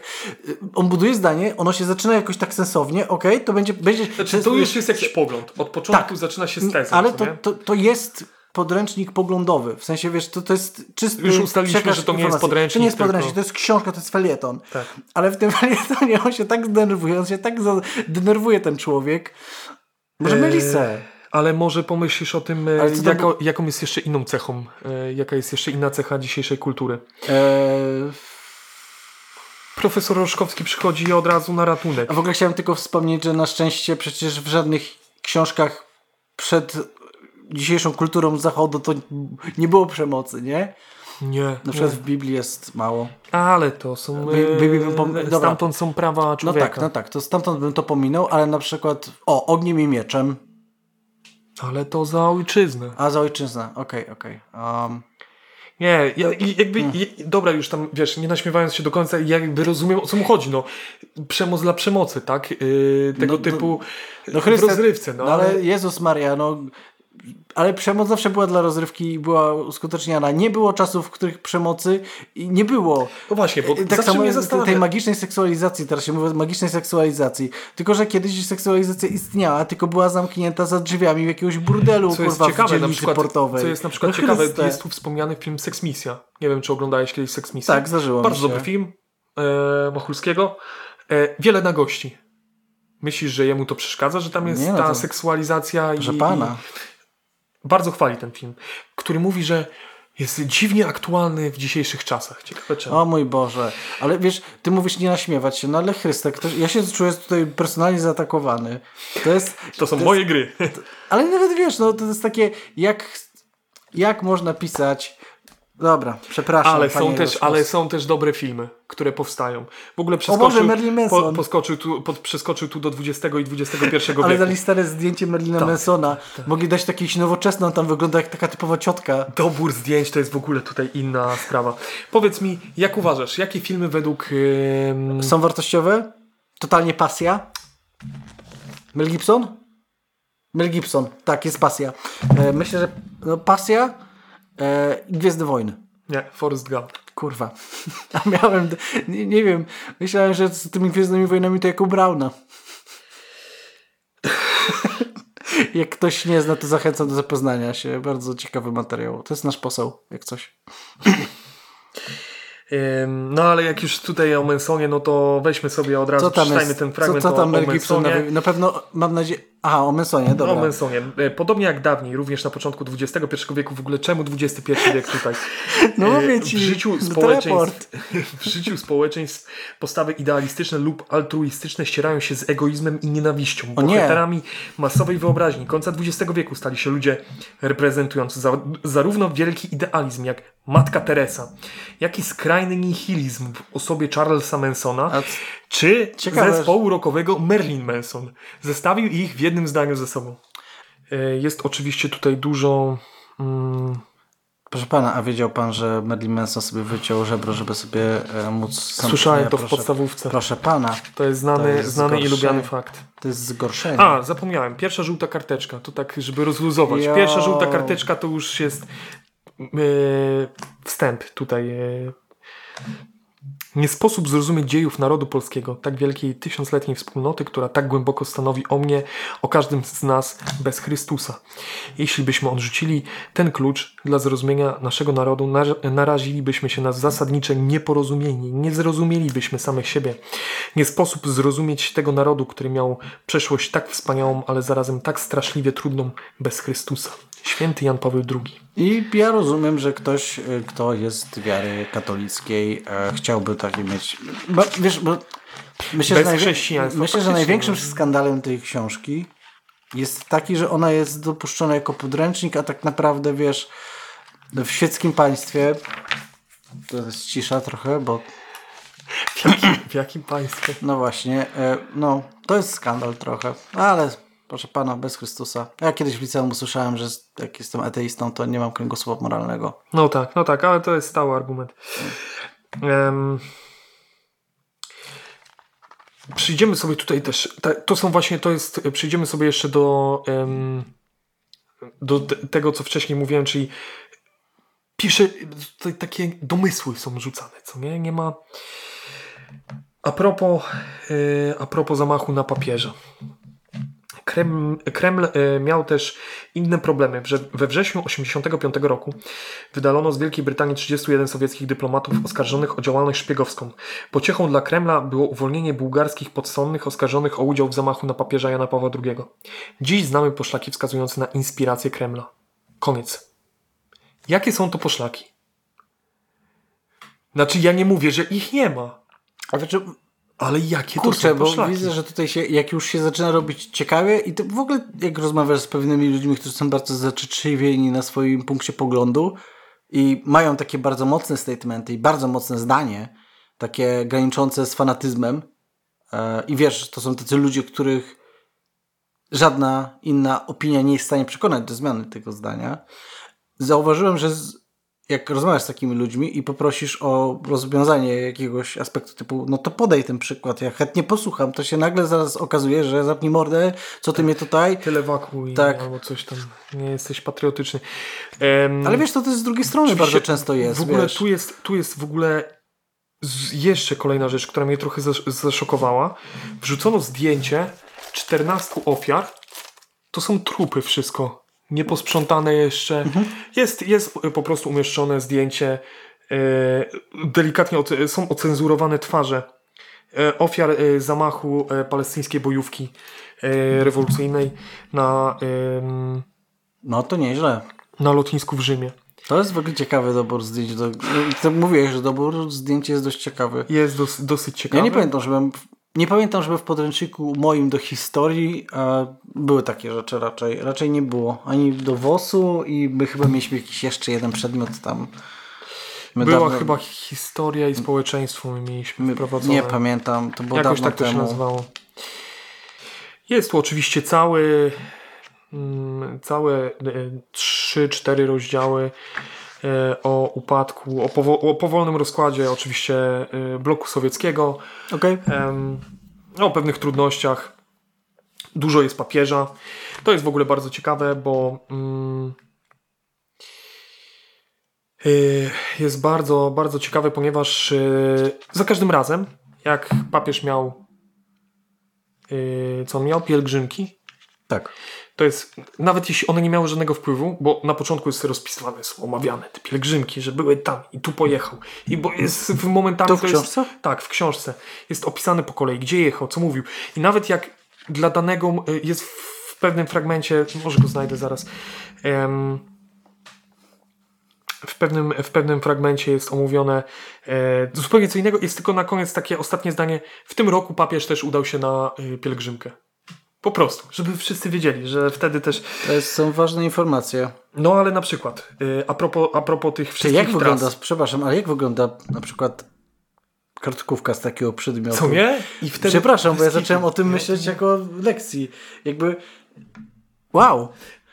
y, On buduje zdanie, ono się zaczyna jakoś tak sensownie, okej, to będzie... będzie Znaczy, to już jest jakiś pogląd. Od początku Tak. zaczyna się z tezą. Ale to, to, to jest podręcznik poglądowy. W sensie, wiesz, to, to jest czysty Już ustaliliśmy, że to nie jest informacji. podręcznik, To nie jest tylko- podręcznik, to jest książka, to jest felieton. Tak. Ale w tym (laughs) felietonie on się tak zdenerwuje, on się tak denerwuje ten człowiek. Może myli se. Ale może pomyślisz o tym, e, jako, było- jaką jest jeszcze inną cechą, e, jaka jest jeszcze inna cecha dzisiejszej kultury. Profesor Roszkowski przychodzi od razu na ratunek. A w ogóle chciałem tylko wspomnieć, że na szczęście przecież w żadnych książkach przed dzisiejszą kulturą zachodu to nie było przemocy, nie? Nie, Na przykład w Biblii jest mało. ale to są. By- by- by- bym pom- e, dobra. stamtąd są prawa No człowieka. tak, no tak, to stamtąd bym to pominął, ale na przykład o, ogniem i mieczem, Ale to za ojczyznę. a za ojczyznę, okej, okej. Um, Nie, ja, i jakby. Hmm. dobra, już tam wiesz, nie naśmiewając się do końca, ja jakby rozumiem o co mu chodzi. No, przemoc dla przemocy, tak? Yy, tego No, no, typu no w Chryste- rozrywce, no, no ale Jezus Maria, no ale przemoc zawsze była dla rozrywki i była uskuteczniana. Nie było czasów, w których przemocy nie było. No właśnie, bo tak samo jest tej magicznej seksualizacji, teraz się mówi o magicznej seksualizacji. Tylko, że kiedyś seksualizacja istniała, tylko była zamknięta za drzwiami w jakiegoś burdelu, Co jest kurwa, ciekawe, w na dzielnicy przykład, portowej. co jest na przykład No ciekawe, Chryste. jest tu wspomniany film Sex Misja. Nie wiem, czy oglądałeś kiedyś Sex Misję. Tak, zdarzyło mi Bardzo dobry film e, Machulskiego. E, wiele nagości. Myślisz, że jemu to przeszkadza, że tam jest Nie, no ta to- seksualizacja Że i, pana. i bardzo chwali ten film, który mówi, że jest dziwnie aktualny w dzisiejszych czasach. Ciekawe czemu. O mój Boże. Ale wiesz, ty mówisz nie naśmiewać się, no ale Chryste, ktoś, ja się czuję tutaj personalnie zaatakowany. To jest... to są jest- moje gry. Ale nawet wiesz, no to jest takie, jak, jak można pisać... Dobra, przepraszam. Ale są, też, ale są też dobre filmy, które powstają. W ogóle Boże, przeskoczył, Manson. po, poskoczył tu, pod, przeskoczył tu do XX i XXI (laughs) Ale wieku. dali stare zdjęcie Merlina Tak, Mansona. Mogli dać jakieś nowoczesne, on tam wygląda jak taka typowa ciotka. Dobór zdjęć to jest w ogóle tutaj inna sprawa. Powiedz mi, jak uważasz, jakie filmy według... ym, Są wartościowe? Totalnie pasja? Mel Gibson? Mel Gibson, tak, jest pasja. E, myślę, że no, pasja e, i Gwiezdne Wojny. Nie, Forrest Gump. Kurwa. (laughs) A miałem, nie, nie wiem, myślałem, że z tymi Gwiezdnymi Wojnami to jako Brauna. (laughs) Jak ktoś nie zna, to zachęcam do zapoznania się. Bardzo ciekawy materiał. To jest nasz poseł, jak coś. No ale jak już tutaj o Mansonie, no to weźmy sobie od razu, Co tam przeczytajmy jest? ten Co, fragment co tam o, o na pewno, mam nadzieję... Aha, o Mansonie, O dobra. Mansonie. E, Podobnie jak dawniej, również na początku XXI wieku, w ogóle czemu XXI wiek tutaj? (laughs) No E, mówię ci, w życiu społeczeństw, (laughs) w życiu społeczeństw postawy idealistyczne lub altruistyczne ścierają się z egoizmem i nienawiścią. O nie. Bohaterami masowej wyobraźni końca XX wieku stali się ludzie reprezentujący za, zarówno wielki idealizm jak Matka Teresa, jak i skrajny nihilizm w osobie Charlesa Mansona, A czy Ciekawe, zespołu rockowego Merlin Manson. Zestawił ich w jednym zdaniu ze sobą. E, Jest oczywiście tutaj dużo. Mm, Proszę pana, a wiedział pan, że Marilyn Manson sobie wyciął żebro, żeby sobie e, móc... Sam, Słyszałem to w proszę, podstawówce. Proszę pana, to jest znany, To jest znany i lubiany fakt. to jest zgorszenie. A, zapomniałem. Pierwsza żółta karteczka. To tak, żeby rozluzować. Jo. Pierwsza żółta karteczka to już jest e, wstęp tutaj. E, nie sposób zrozumieć dziejów narodu polskiego, tak wielkiej tysiącletniej wspólnoty, która tak głęboko stanowi o mnie, o każdym z nas bez Chrystusa. Jeśli byśmy odrzucili ten klucz dla zrozumienia naszego narodu, nar- narazilibyśmy się na zasadnicze nieporozumienie, nie zrozumielibyśmy samych siebie. Nie sposób zrozumieć tego narodu, który miał przeszłość tak wspaniałą, ale zarazem tak straszliwie trudną bez Chrystusa. Święty Jan Paweł II. I ja rozumiem, że ktoś, y, kto jest wiary katolickiej, e, chciałby takie mieć. Bo, wiesz, bo myślę, Bez że, myślę, że największym skandalem tej książki jest taki, że ona jest dopuszczona jako podręcznik, a tak naprawdę wiesz, w świeckim państwie. To jest cisza trochę, bo W jakim, w jakim państwie? no właśnie, e, no to jest skandal trochę, ale proszę pana, bez Chrystusa. Ja kiedyś w liceum usłyszałem, że jak jestem ateistą, to nie mam kręgosłupa moralnego. No tak, no tak, ale to jest stały argument. Em, przyjdziemy sobie tutaj też. To są właśnie, to jest. Przyjdziemy sobie jeszcze do, em, do te- tego, co wcześniej mówiłem, czyli pisze. Tutaj takie domysły są rzucane, co nie? Nie ma. A propos, e, a propos zamachu na papieża. Kreml, Kreml e, miał też inne problemy. We wrześniu 1985 roku wydalono z Wielkiej Brytanii 31 sowieckich dyplomatów oskarżonych o działalność szpiegowską. Pociechą dla Kremla było uwolnienie bułgarskich podsądnych oskarżonych o udział w zamachu na papieża Jana Pawła II. Dziś znamy poszlaki wskazujące na inspirację Kremla. Koniec. Jakie są to poszlaki? Znaczy, ja nie mówię, że ich nie ma, znaczy, ale jakie to kurczę, są bo widzę, że tutaj się, jak już się zaczyna robić ciekawie i to w ogóle jak rozmawiasz z pewnymi ludźmi, którzy są bardzo zaczyczliwieni na swoim punkcie poglądu i mają takie bardzo mocne statementy i bardzo mocne zdanie, takie graniczące z fanatyzmem e, i wiesz, to są tacy ludzie, których żadna inna opinia nie jest w stanie przekonać do zmiany tego zdania. Zauważyłem, że z, jak rozmawiasz z takimi ludźmi i poprosisz o rozwiązanie jakiegoś aspektu typu, no to podaj ten przykład, ja chętnie posłucham, to się nagle zaraz okazuje, że zapnij mordę, co ty mnie tutaj... Tyle wakuj Tak. albo coś tam. Nie jesteś patriotyczny. Em, Ale wiesz, to też z drugiej strony bardzo często jest, W ogóle wiesz. tu jest, tu jest w ogóle jeszcze kolejna rzecz, która mnie trochę zasz, zaszokowała. Wrzucono zdjęcie 14 ofiar. To są trupy wszystko. Nieposprzątane jeszcze. Mhm. Jest, jest po prostu umieszczone zdjęcie. E, delikatnie są ocenzurowane twarze e, ofiar e, zamachu palestyńskiej bojówki rewolucyjnej na, No to nieźle. na lotnisku w Rzymie. To jest w ogóle ciekawy dobór zdjęć. Do... Mówiłeś, że dobór zdjęć jest dość ciekawy. Jest dos, dosyć ciekawy. Ja nie pamiętam, żebym. Nie pamiętam, żeby w podręczniku moim do historii e, były takie rzeczy raczej. Raczej nie było. Ani do WOS-u i my chyba mieliśmy jakiś jeszcze jeden przedmiot tam. My Była dawno- chyba historia i społeczeństwo my mieliśmy my, wprowadzone. Nie pamiętam, to było Jakoś dawno tak to się temu. nazywało. Jest tu oczywiście cały mm, całe 3-4 rozdziały e, o upadku, o, powo- o powolnym rozkładzie oczywiście e, bloku sowieckiego, Okej. em, o pewnych trudnościach. Dużo jest papieża. To jest w ogóle bardzo ciekawe, bo mm, y, jest bardzo, bardzo ciekawe, ponieważ za każdym razem, jak papież miał co on miał? Pielgrzymki. Tak. To jest, nawet jeśli one nie miały żadnego wpływu, bo na początku jest rozpisywane, są omawiane te pielgrzymki, że były tam i tu pojechał. I bo jest w momentami... To w jest- książce? tak, w książce. Jest opisane po kolei, gdzie jechał, co mówił. I nawet jak dla danego y, jest w pewnym fragmencie, może go znajdę zaraz, w pewnym, w pewnym fragmencie jest omówione e, zupełnie co innego. Jest tylko na koniec takie ostatnie zdanie. W tym roku papież też udał się na y, pielgrzymkę. Po prostu, żeby wszyscy wiedzieli, że wtedy też. To jest, są ważne informacje. No ale na przykład, y, a, propos, a propos tych Czy wszystkich jak tras. wygląda, przepraszam, ale jak wygląda na przykład kartkówka z takiego przedmiotu? Co nie? I wtedy. Przepraszam, bo ja zacząłem o tym myśleć jako lekcji. Jakby. Wow!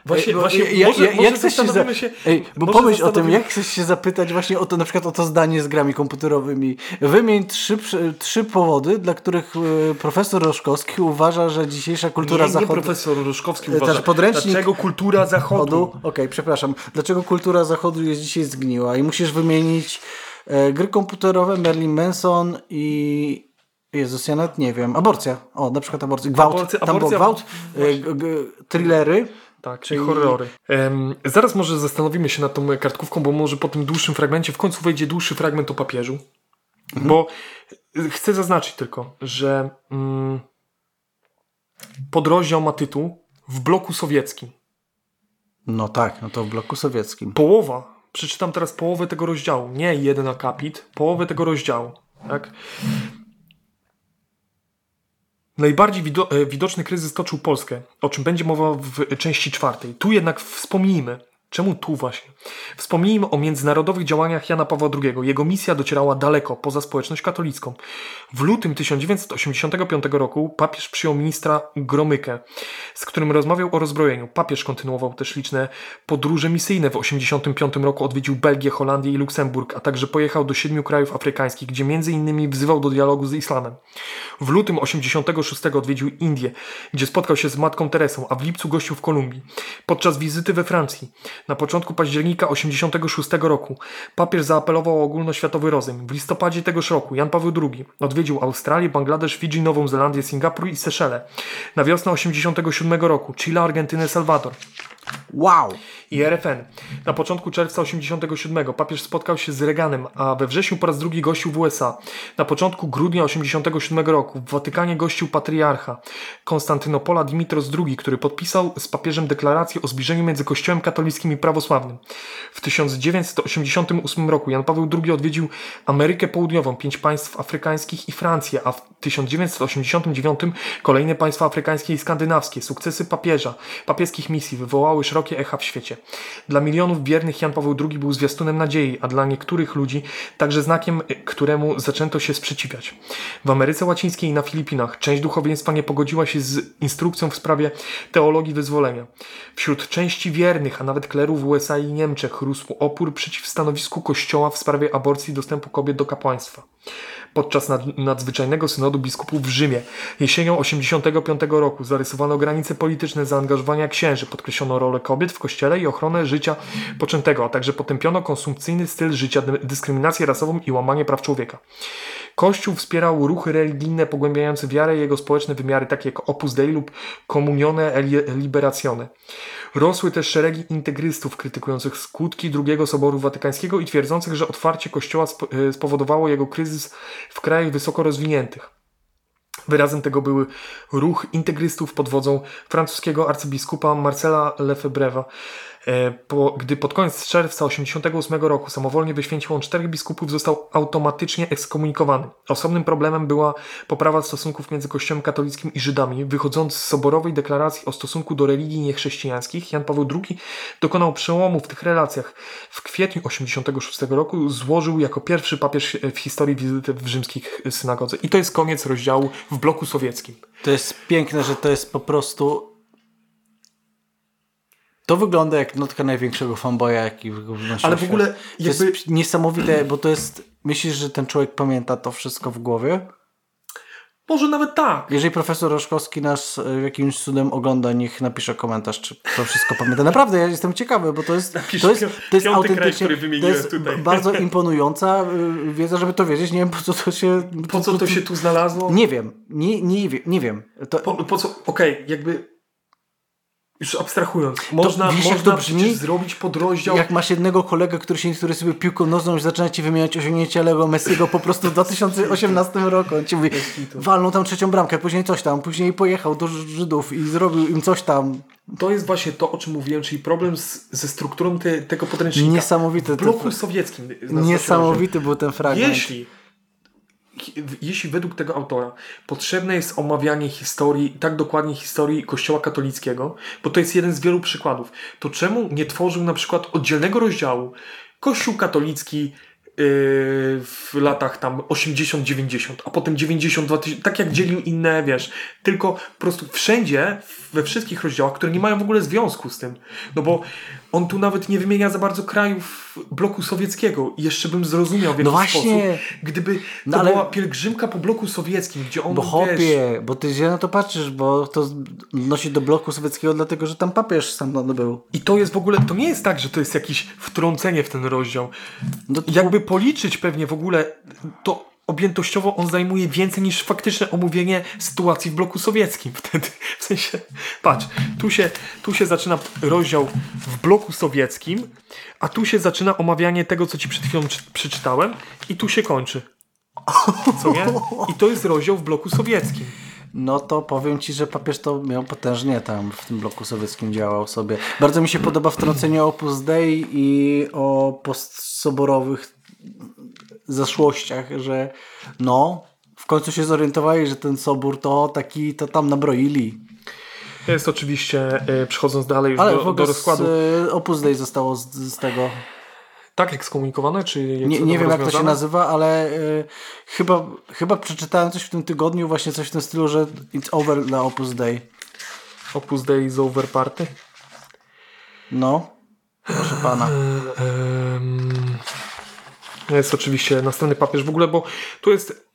Właśnie- Ej, bo właśnie ja, może- ja, może jak chcesz się, za... się- Ej, bo pomyśl o tym, jak chcesz się zapytać właśnie o to, na przykład o to zdanie z grami komputerowymi. Wymień trzy, trzy powody, dla których e, profesor Roszkowski uważa, że dzisiejsza kultura nie, nie zachodu... profesor Roszkowski E, uważa. też podręcznik- Dlaczego kultura zachodu? Okej, przepraszam. Dlaczego kultura zachodu jest dzisiaj zgniła? I musisz wymienić e, gry komputerowe, Merlin Manson i... Jezus, ja nawet nie wiem. Aborcja. O, na przykład aborcja. Gwałt. Aborcja- Tam był aborcja- gwałt. E, g, g, thrillery. Tak, Czyli- horrory. Em, zaraz może zastanowimy się nad tą kartkówką, bo może po tym dłuższym fragmencie w końcu wejdzie dłuższy fragment o papieżu. Bo y, chcę zaznaczyć tylko, że mm, podrozdział ma tytuł w bloku sowieckim. No tak, no to w bloku sowieckim. Połowa. Przeczytam teraz połowę tego rozdziału. Nie jeden akapit, połowę tego rozdziału. Tak? Najbardziej e, widoczny kryzys toczył Polskę, o czym będzie mowa w części czwartej. Tu jednak wspomnijmy, czemu tu właśnie? Wspomnijmy o międzynarodowych działaniach Jana Pawła II. Jego misja docierała daleko, poza społeczność katolicką. W lutym 1985 roku papież przyjął ministra Gromykę, z którym rozmawiał o rozbrojeniu. Papież kontynuował też liczne podróże misyjne. W 1985 roku odwiedził Belgię, Holandię i Luksemburg, a także pojechał do siedmiu krajów afrykańskich, gdzie innymi wzywał do dialogu z islamem. W lutym 86 odwiedził Indię, gdzie spotkał się z matką Teresą, a w lipcu gościł w Kolumbii. Podczas wizyty we Francji, na początku października 86 roku, papież zaapelował o ogólnoświatowy rozejm. W listopadzie tegoż roku Jan Paweł II odwiedził Australię, Bangladesz, Fidżi, Nową Zelandię, Singapur i Seszele. Na wiosnę 87 roku Chile, Argentynę, Salwador Wow! i RFN. Na początku czerwca 87 papież spotkał się z Reaganem, a we wrześniu po raz drugi gościł w USA. Na początku grudnia 87 roku w Watykanie gościł patriarcha Konstantynopola Dimitros II, który podpisał z papieżem deklarację o zbliżeniu między Kościołem katolickim i prawosławnym. W 1988 roku Jan Paweł II odwiedził Amerykę Południową, pięć państw afrykańskich i Francję, a w 1989 kolejne państwa afrykańskie i skandynawskie. Sukcesy papieża, papieskich misji wywołały szerokie echa w świecie. Dla milionów wiernych Jan Paweł II był zwiastunem nadziei, a dla niektórych ludzi także znakiem, y, któremu zaczęto się sprzeciwiać. W Ameryce Łacińskiej i na Filipinach część duchowieństwa nie pogodziła się z instrukcją w sprawie teologii wyzwolenia. Wśród części wiernych, a nawet klerów w USA i Niemczech rósł opór przeciw stanowisku Kościoła w sprawie aborcji i dostępu kobiet do kapłaństwa. Podczas nad, nadzwyczajnego synodu biskupów w Rzymie jesienią 85 roku zarysowano granice polityczne zaangażowania księży, podkreślono rolę kobiet w kościele i ochronę życia poczętego, a także potępiono konsumpcyjny styl życia, dy- dyskryminację rasową i łamanie praw człowieka. Kościół wspierał ruchy religijne pogłębiające wiarę i jego społeczne wymiary, takie jak Opus Dei lub Comunione e Liberazione. Rosły też szeregi integrystów krytykujących skutki II Soboru Watykańskiego i twierdzących, że otwarcie Kościoła e, spowodowało jego kryzys w krajach wysoko rozwiniętych. Wyrazem tego były ruch integrystów pod wodzą francuskiego arcybiskupa Marcela Lefebvre'a. E, Po, gdy pod koniec czerwca 1988 roku samowolnie wyświęcił on czterech biskupów, został automatycznie ekskomunikowany. Osobnym problemem była poprawa stosunków między Kościołem katolickim i Żydami. Wychodząc z soborowej deklaracji o stosunku do religii niechrześcijańskich, Jan Paweł II dokonał przełomu w tych relacjach. W kwietniu 1986 roku złożył jako pierwszy papież w historii wizytę w rzymskich synagodze. I to jest koniec rozdziału w bloku sowieckim. To jest piękne, że to jest po prostu. To wygląda jak notka największego fanboya, jaki wnosił Ale w ogóle To jakby- jest niesamowite, bo to jest. Myślisz, że ten człowiek pamięta to wszystko w głowie? Może nawet tak. Jeżeli profesor Roszkowski nas e, jakimś cudem ogląda, niech napisze komentarz, czy to wszystko pamięta. Naprawdę, ja jestem ciekawy, bo to jest, Napisz to jest, to jest kraj, autentycznie, który to jest tutaj. bardzo imponująca y, wiedza, żeby to wiedzieć. Nie wiem, po co to się... Po co to się tu znalazło? Nie wiem, nie, nie, wiem, nie wiem. To, Po, po co? Okej, jakby. Już abstrahując, można, wiesz, jak można to brzmi? zrobić podrozdział. Jak masz jednego kolegę, który się interesuje sobie piłką nożną i zaczyna ci wymieniać osiągnięcia Lego Messiego po prostu w 2018 roku. On ci mówi, walnął tam trzecią bramkę, później coś tam, później pojechał do Żydów i zrobił im coś tam. To jest właśnie to, o czym mówiłem, czyli problem z, ze strukturą te, tego podręcznika. Niesamowite. W bloku to- sowieckim. Niesamowity był ten fragment. Jeśli, jeśli według tego autora potrzebne jest omawianie historii, tak dokładnie historii Kościoła katolickiego, bo to jest jeden z wielu przykładów, to czemu nie tworzył na przykład oddzielnego rozdziału Kościół katolicki yy, w latach tam 80-90, a potem 92 tysiące, tak jak dzielił inne, wiesz, tylko po prostu wszędzie, we wszystkich rozdziałach, które nie mają w ogóle związku z tym, no bo on tu nawet nie wymienia za bardzo krajów bloku sowieckiego i jeszcze bym zrozumiał w jakiś No właśnie. sposób, gdyby to No ale- była pielgrzymka po bloku sowieckim, gdzie on, Bo wiesz, hopie, bo ty źle na to patrzysz, bo to nosi do bloku sowieckiego dlatego, że tam papież stamtąd był. i to jest w ogóle, to nie jest tak, że to jest jakieś wtrącenie w ten rozdział. No to- Jakby policzyć pewnie w ogóle, to objętościowo on zajmuje więcej niż faktyczne omówienie sytuacji w bloku sowieckim (laughs) wtedy. W sensie, patrz, tu się, tu się zaczyna rozdział w bloku sowieckim, a tu się zaczyna omawianie tego, co ci przed chwilą czy- przeczytałem i tu się kończy. Co nie? I to jest rozdział w bloku sowieckim. no to powiem ci, że papież to miał potężnie tam w tym bloku sowieckim działał sobie. Bardzo mi się podoba wtrącenie Opus Dei i o postsoborowych zaszłościach, że no, w końcu się zorientowali, że ten sobór to taki, to tam nabroili. Jest oczywiście, e, przechodząc dalej już Ale w do, do ogóle rozkładu, z, e, Opus Dei zostało z, z tego tak ekskomunikowane, czy jak Nie, nie wiem, jak to się nazywa, ale y, chyba, chyba przeczytałem coś w tym tygodniu, właśnie coś w tym stylu, że it's over dla Opus Dei. Opus Dei is over party. No, proszę pana. Jest oczywiście następny papież w ogóle, bo tu jest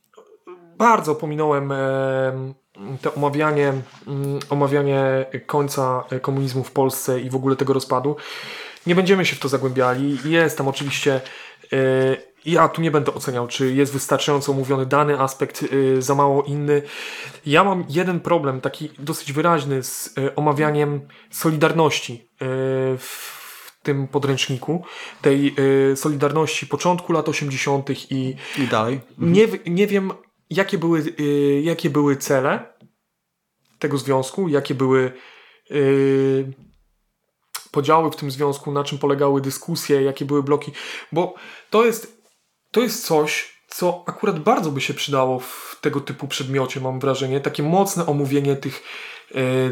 bardzo pominąłem em, te omawianie, mm, omawianie końca komunizmu w Polsce i w ogóle tego rozpadu. Nie będziemy się w to zagłębiali. Jest tam oczywiście. e, Ja tu nie będę oceniał, czy jest wystarczająco omówiony dany aspekt, e, za mało inny. Ja mam jeden problem, taki dosyć wyraźny z e, omawianiem Solidarności e, w tym podręczniku, tej e, Solidarności początku lat 80. i I dalej. nie, w- nie wiem, jakie były, y, jakie były cele tego związku, jakie były y, podziały w tym związku, na czym polegały dyskusje, jakie były bloki, bo to jest, to jest coś, co akurat bardzo by się przydało w tego typu przedmiocie, mam wrażenie, takie mocne omówienie tych, y,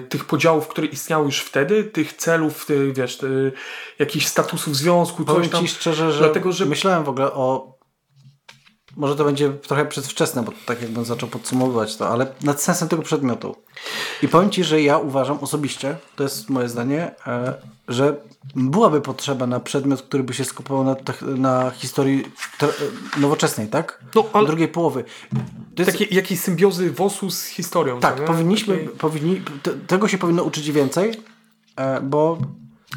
tych podziałów, które istniały już wtedy, tych celów, ty, wiesz, ty, jakichś statusów związku, coś Powiem tam. ci szczerze, że, Dlatego, że- myślałem w ogóle o... Może to będzie trochę przedwczesne, bo tak jakbym zaczął podsumowywać to, ale nad sensem tego przedmiotu. I powiem ci, że ja uważam osobiście, to jest moje zdanie, e, że byłaby potrzeba na przedmiot, który by się skupował na, na historii nowoczesnej, tak? No, ale- Drugiej połowy. Jest, Takie, jakiejś symbiozy WOS-u z historią. tak, nie? powinniśmy, Takie- powinni, te, tego się powinno uczyć więcej, e, bo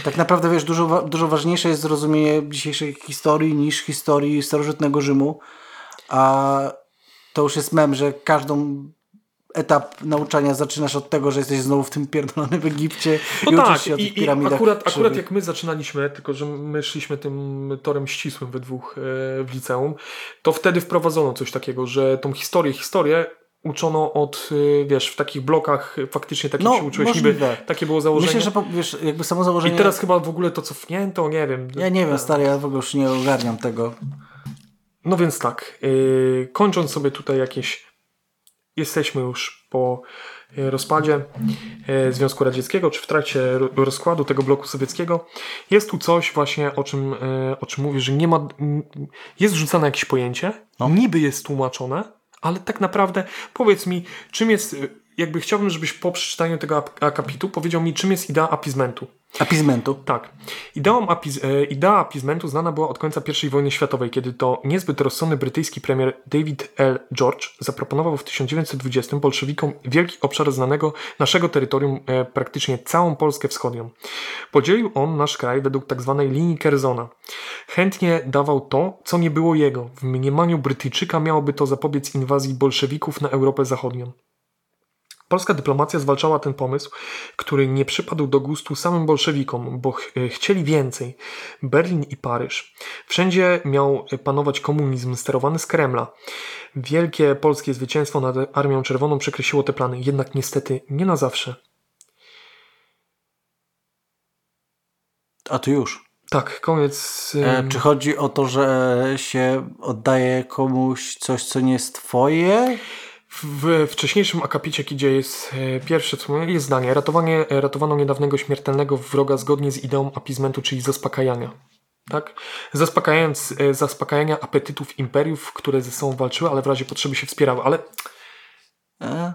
tak naprawdę, wiesz, dużo, dużo ważniejsze jest zrozumienie dzisiejszej historii niż historii starożytnego Rzymu, a to już jest mem, że każdą etap nauczania zaczynasz od tego, że jesteś znowu w tym pierdolonym Egipcie No i tak, uczysz się o tych i, i piramidach akurat, akurat jak my zaczynaliśmy, tylko że my szliśmy tym torem ścisłym we dwóch e, w liceum, to wtedy wprowadzono coś takiego, że tą historię, historię uczono od, e, wiesz, w takich blokach faktycznie takich No, się uczyłeś, niby możliwe. takie było założenie. Myślę, że po, wiesz, jakby samo założenie... I teraz chyba w ogóle to cofnięto, nie wiem. Ja nie wiem, stary, ja w ogóle już nie ogarniam tego. No więc tak, yy, kończąc sobie tutaj jakieś. Jesteśmy już po yy, rozpadzie yy, Związku Radzieckiego, czy w trakcie ro- rozkładu tego bloku sowieckiego. Jest tu coś właśnie, o czym, yy, o czym mówię, że nie ma. Jest wrzucane jakieś pojęcie, niby jest tłumaczone, ale tak naprawdę powiedz mi, czym jest. Jakby chciałbym, żebyś po przeczytaniu tego ap- akapitu powiedział mi, czym jest idea apizmentu. Apizmentu. Tak. Ideą apiz, e, idea apizmentu znana była od końca I wojny światowej, kiedy to niezbyt rozsądny brytyjski premier David L. George zaproponował w 1920 bolszewikom wielki obszar znanego naszego terytorium, e, praktycznie całą Polskę wschodnią. Podzielił on nasz kraj według tzw. linii Kerzona. Chętnie dawał to, co nie było jego. W mniemaniu Brytyjczyka miałoby to zapobiec inwazji bolszewików na Europę Zachodnią. Polska dyplomacja zwalczała ten pomysł, który nie przypadł do gustu samym bolszewikom, bo ch e, chcieli więcej. Berlin i Paryż. Wszędzie miał panować komunizm sterowany z Kremla. Wielkie polskie zwycięstwo nad Armią Czerwoną przekreśliło te plany, jednak niestety nie na zawsze. A tu już. Tak, koniec. E, czy chodzi o to, że się oddaje komuś coś, co nie jest twoje? W wcześniejszym akapicie, gdzie jest e, pierwsze, co jest zdanie. Ratowanie, e, ratowano niedawnego śmiertelnego wroga zgodnie z ideą apizmentu, czyli zaspokajania. Tak? Zaspokajając, e, zaspokajania apetytów imperiów, które ze sobą walczyły, ale w razie potrzeby się wspierały. Ale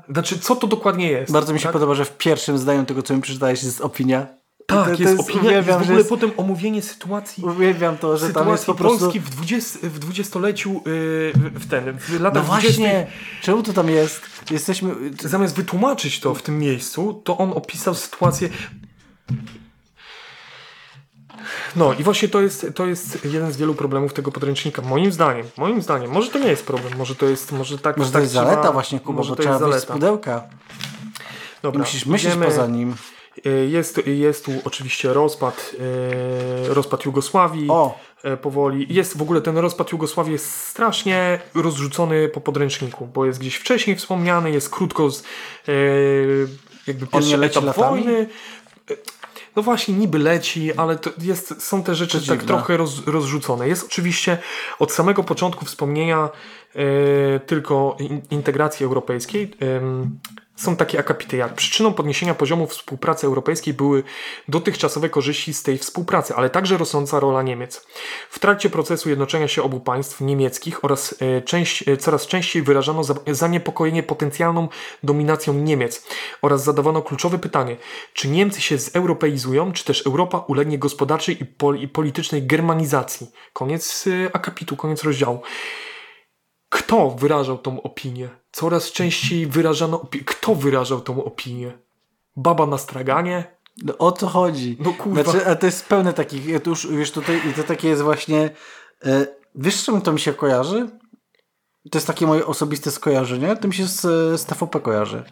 znaczy, co to dokładnie jest? Bardzo mi się tak? podoba, że w pierwszym zdaniu tego, co mi przeczytałeś, jest opinia. Tak, to, to jest opinia i w uwielbiam, że ogóle jest, potem omówienie sytuacji uwielbiam to, że tam jest po prostu... Polski w, 20, w dwudziestoleciu yy, w ten, w No latach 20. właśnie, czemu to tam jest? Jesteśmy... zamiast wytłumaczyć to w tym miejscu, to on opisał sytuację. No i właśnie to jest, to jest jeden z wielu problemów tego podręcznika. Moim zdaniem, moim zdaniem, może to nie jest problem, może to jest, może tak Może to tak jest trzeba- zaleta właśnie, Kuba, może bo to trzeba jest z zaleta. pudełka. I Dobra, musisz myśleć poza nim. Y, Jest, jest tu oczywiście rozpad, y, rozpad Jugosławii, O, e, powoli. Jest w ogóle ten rozpad Jugosławii jest strasznie rozrzucony po podręczniku, bo jest gdzieś wcześniej wspomniany, jest krótko z, e, jakby pierwszy etap latami? wojny. E, No właśnie, niby leci, ale jest, są te rzeczy tak trochę roz, rozrzucone. Jest oczywiście od samego początku wspomnienia e, tylko in, integracji europejskiej. Są takie akapity jak przyczyną podniesienia poziomu współpracy europejskiej były dotychczasowe korzyści z tej współpracy, ale także rosnąca rola Niemiec. W trakcie procesu jednoczenia się obu państw niemieckich oraz e, część, e, coraz częściej wyrażano za- zaniepokojenie potencjalną dominacją Niemiec oraz zadawano kluczowe pytanie, czy Niemcy się zeuropeizują, czy też Europa ulegnie gospodarczej i, pol- i politycznej germanizacji. Koniec e, akapitu, koniec rozdziału. Kto wyrażał tą opinię? Coraz częściej wyrażano opinię. Kto wyrażał tą opinię? Baba na straganie? No, o co chodzi? No kurwa. Znaczy, a to jest pełne takich, tu już, wiesz, tutaj, i to takie jest właśnie, e, wiesz z czym to mi się kojarzy? To jest takie moje osobiste skojarzenie, to mi się z, z TVP kojarzy.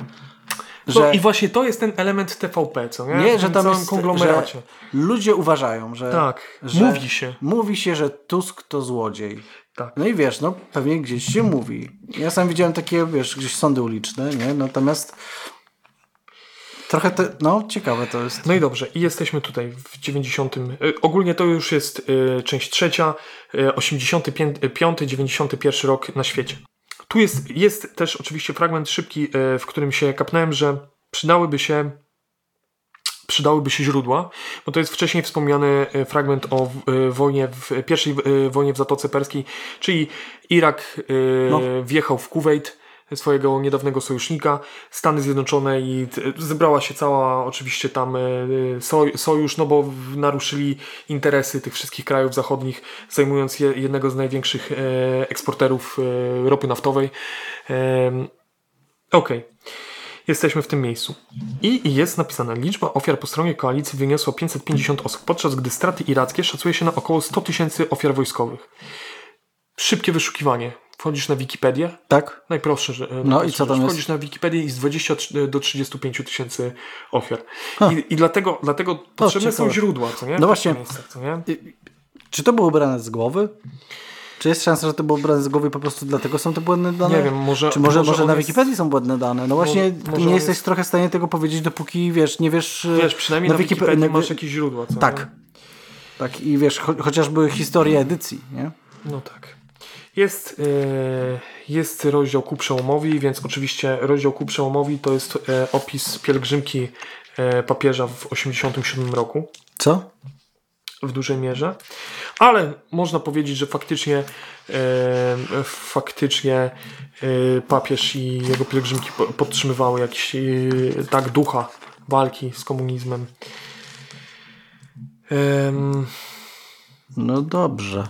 Że, No i właśnie to jest ten element TVP, co nie? nie, że tam jest, konglomeracie. że ludzie uważają, że, Tak, że mówi się. Mówi się, że Tusk to złodziej. Tak. No i wiesz, no pewnie gdzieś się mówi. Ja sam widziałem takie, wiesz, gdzieś sądy uliczne, nie? Natomiast trochę te, no ciekawe to jest. No i dobrze, i jesteśmy tutaj w 90. y, Ogólnie to już jest y, część trzecia, y, 85, 91 rok na świecie. Tu jest, jest też oczywiście fragment szybki, y, w którym się kapnąłem, że przydałyby się przydałyby się źródła, bo to jest wcześniej wspomniany y, fragment o y, wojnie w pierwszej y, wojnie w Zatoce Perskiej, czyli Irak No. wjechał w Kuwait, swojego niedawnego sojusznika, Stany Zjednoczone i zebrała się cała oczywiście tam soj, sojusz, no bo naruszyli interesy tych wszystkich krajów zachodnich, zajmując je, jednego z największych e, eksporterów e, ropy naftowej. Okej. Jesteśmy w tym miejscu. I jest napisane, liczba ofiar po stronie koalicji wyniosła 550 osób, podczas gdy straty irackie szacuje się na około 100 tysięcy ofiar wojskowych. Szybkie wyszukiwanie. Wchodzisz na Wikipedię, Tak? najprostsze, że No najprostsze i co tam jest? Wchodzisz na Wikipedię i z 20 do 35 tysięcy ofiar. I, I dlatego, dlatego potrzebne są źródła, co nie? No właśnie. miejscach, co nie? Czy to było brane z głowy? Czy jest szansa, że to było brane z głowy po prostu dlatego są te błędne dane? Nie wiem, może- Czy może, może może na jest- Wikipedii są błędne dane? No właśnie, Może- nie jesteś jest- trochę w stanie tego powiedzieć, dopóki wiesz, nie wiesz. e, Wiesz, przynajmniej na, Wikipe- Wikipedii na- masz jakieś źródła, co Tak. Tak, i wiesz, cho chociażby historię edycji, nie? No tak. Jest, e, jest rozdział ku przełomowi, więc oczywiście rozdział ku przełomowi to jest e, opis pielgrzymki e, papieża w 87 roku Co? W dużej mierze, ale można powiedzieć, że faktycznie e, faktycznie e, papież i jego pielgrzymki po- podtrzymywały jakiś e, tak ducha walki z komunizmem. Em, No dobrze.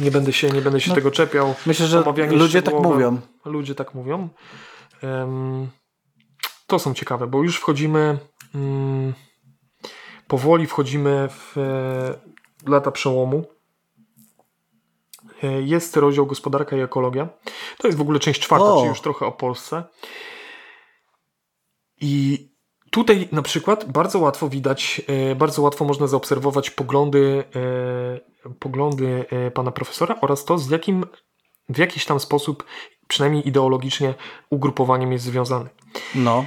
nie będę się, nie będę się No, tego czepiał. Myślę, że Omawianie ludzie tak mówią. Ludzie tak mówią. To są ciekawe, bo już wchodzimy mm, powoli wchodzimy w e, lata przełomu. E, Jest rozdział gospodarka i ekologia. To jest w ogóle część czwarta, O! czyli już trochę o Polsce. I tutaj na przykład bardzo łatwo widać, e, bardzo łatwo można zaobserwować poglądy, poglądy pana profesora oraz to, z jakim w jakiś tam sposób, przynajmniej ideologicznie, ugrupowaniem jest związany. No.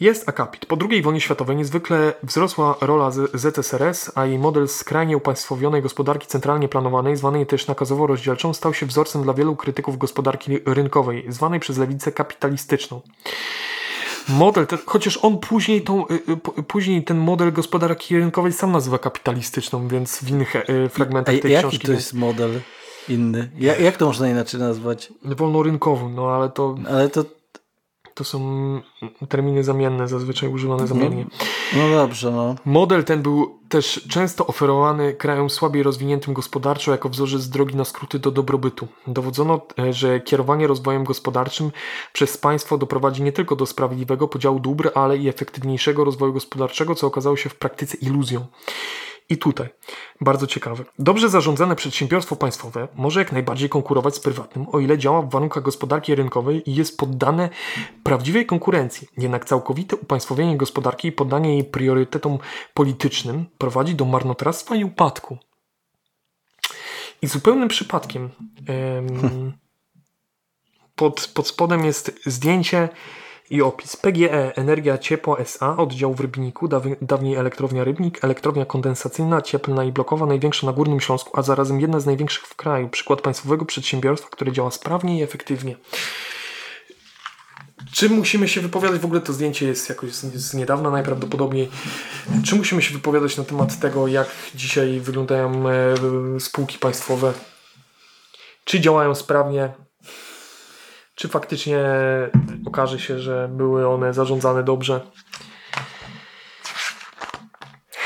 Jest akapit. Po II wojnie światowej niezwykle wzrosła rola ZSRS, a jej model skrajnie upaństwowionej gospodarki centralnie planowanej, zwanej też nakazowo-rozdzielczą, stał się wzorcem dla wielu krytyków gospodarki rynkowej, zwanej przez lewicę kapitalistyczną. Model ten, chociaż on później, tą, y, y, później ten model gospodarki rynkowej sam nazywa kapitalistyczną, więc w innych y, fragmentach Ej, tej jaki książki to jest model inny? Ja, jak to można inaczej nazwać? wolnorynkową, no ale to Ale to. To są terminy zamienne, zazwyczaj używane zamiennie. No dobrze, no. Model ten był też często oferowany krajom słabiej rozwiniętym gospodarczo jako wzorzec drogi na skróty do dobrobytu. Dowodzono, e, że kierowanie rozwojem gospodarczym przez państwo doprowadzi nie tylko do sprawiedliwego podziału dóbr, ale i efektywniejszego rozwoju gospodarczego, co okazało się w praktyce iluzją. I tutaj, bardzo ciekawe. Dobrze zarządzane przedsiębiorstwo państwowe może jak najbardziej konkurować z prywatnym, o ile działa w warunkach gospodarki rynkowej i jest poddane prawdziwej konkurencji. Jednak całkowite upaństwowienie gospodarki i poddanie jej priorytetom politycznym prowadzi do marnotrawstwa i upadku. I zupełnym przypadkiem em, pod, pod spodem jest zdjęcie i opis. PGE Energia Ciepła SA, oddział w Rybniku, daw- dawniej elektrownia Rybnik, elektrownia kondensacyjna, cieplna i blokowa, największa na Górnym Śląsku, a zarazem jedna z największych w kraju. Przykład państwowego przedsiębiorstwa, które działa sprawnie i efektywnie. Czy musimy się wypowiadać, w ogóle to zdjęcie jest jakoś z, z niedawna najprawdopodobniej, czy musimy się wypowiadać na temat tego, jak dzisiaj wyglądają e, spółki państwowe? Czy działają sprawnie? Czy faktycznie okaże się, że były one zarządzane dobrze?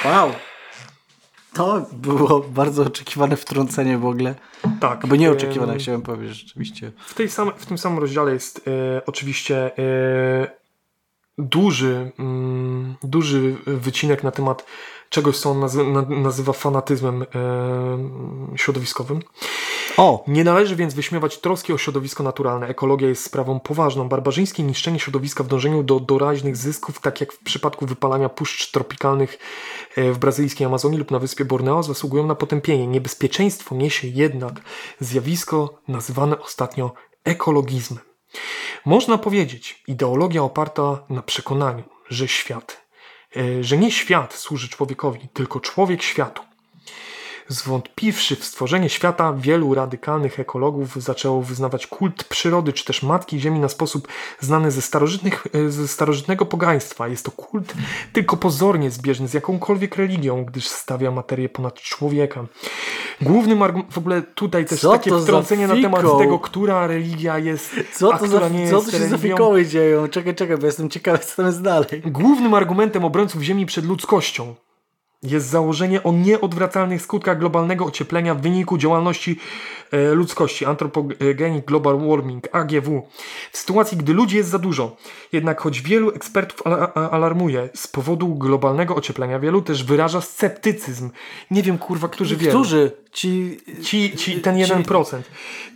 Wow. To było bardzo oczekiwane wtrącenie w ogóle. Tak. Bo nieoczekiwane, em, chciałem powiedzieć rzeczywiście. W, tej same, w tym samym rozdziale jest e, oczywiście e, duży, mm, duży wycinek na temat czegoś, co on nazy na, nazywa fanatyzmem e, środowiskowym. O! Nie należy więc wyśmiewać troski o środowisko naturalne. Ekologia jest sprawą poważną. Barbarzyńskie niszczenie środowiska w dążeniu do doraźnych zysków, tak jak w przypadku wypalania puszcz tropikalnych e, w brazylijskiej Amazonii lub na wyspie Borneo, zasługują na potępienie. Niebezpieczeństwo niesie jednak zjawisko nazywane ostatnio ekologizmem. Można powiedzieć, ideologia oparta na przekonaniu, że świat, e, że nie świat służy człowiekowi, tylko człowiek światu. Zwątpiwszy w stworzenie świata, wielu radykalnych ekologów zaczęło wyznawać kult przyrody, czy też Matki Ziemi na sposób znany ze, starożytnych, e, ze starożytnego pogaństwa. Jest to kult tylko pozornie zbieżny z jakąkolwiek religią, gdyż stawia materię ponad człowieka. Głównym argumentem, w ogóle tutaj też Co takie za wtrącenie na temat tego, która religia jest, Co to, za, nie co jest to się za religią. fikoły dzieją? Czekaj, czekaj, bo jestem ciekawy, co tam jest dalej. Głównym argumentem obrońców Ziemi przed ludzkością jest założenie o nieodwracalnych skutkach globalnego ocieplenia w wyniku działalności ludzkości, Anthropogenic Global Warming, AGW, w sytuacji, gdy ludzi jest za dużo. Jednak choć wielu ekspertów alarmuje z powodu globalnego ocieplenia, wielu też wyraża sceptycyzm. Nie wiem, kurwa, którzy wielu. Którzy? Ci... Ci, ci, ten 1%.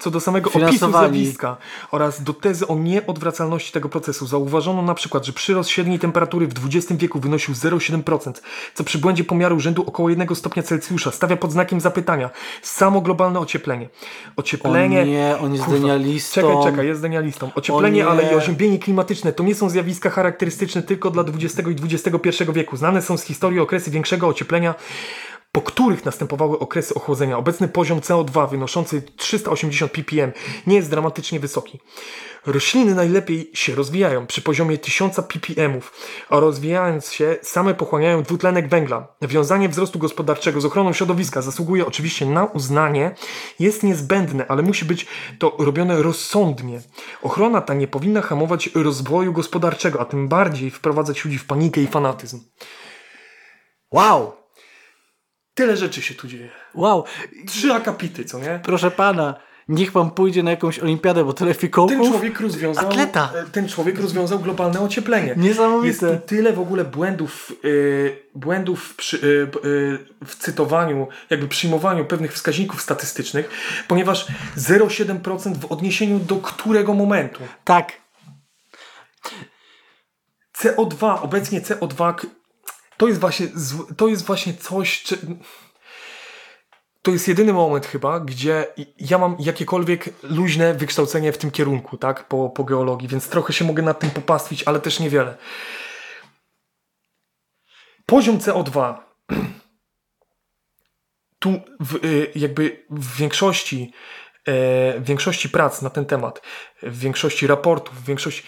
Co do samego opisu zjawiska oraz do tezy o nieodwracalności tego procesu, zauważono na przykład, że przyrost średniej temperatury w XX wieku wynosił 0,7%, co przy błędzie pomiaru rzędu około 1 stopnia Celsjusza stawia pod znakiem zapytania samo globalne ocieplenie. Ocieplenie. O nie, on jest Kurwa, denialistą. Czekaj, czekaj, jest denialistą. Ocieplenie, nie. ale i oziębienie klimatyczne to nie są zjawiska charakterystyczne tylko dla XX i XXI wieku. Znane są z historii okresy większego ocieplenia, po których następowały okresy ochłodzenia. Obecny poziom CO2 wynoszący 380 ppm nie jest dramatycznie wysoki. Rośliny najlepiej się rozwijają przy poziomie 1000 ppm, a rozwijając się same pochłaniają dwutlenek węgla. Wiązanie wzrostu gospodarczego z ochroną środowiska zasługuje oczywiście na uznanie, jest niezbędne, ale musi być to robione rozsądnie. Ochrona ta nie powinna hamować rozwoju gospodarczego, a tym bardziej wprowadzać ludzi w panikę i fanatyzm. Wow! Tyle rzeczy się tu dzieje. Wow! Trzy akapity, co nie? Proszę pana, niech pan pójdzie na jakąś olimpiadę, bo tyle fikołków. Ten człowiek rozwiązał. Atleta. Ten człowiek rozwiązał globalne ocieplenie. Niesamowite. Jest tyle w ogóle błędów, y, błędów przy, y, b- y, w cytowaniu, jakby przyjmowaniu pewnych wskaźników statystycznych, ponieważ 0,7% w odniesieniu do którego momentu? Tak. CO2, obecnie CO2 k- to jest właśnie, to jest właśnie coś, czy... To jest jedyny moment chyba, gdzie ja mam jakiekolwiek luźne wykształcenie w tym kierunku, tak, po, po geologii, więc trochę się mogę nad tym popastwić, ale też niewiele. Poziom CO2 (clears throat) tu w, y, jakby w większości e, w większości prac na ten temat, w większości raportów, w większości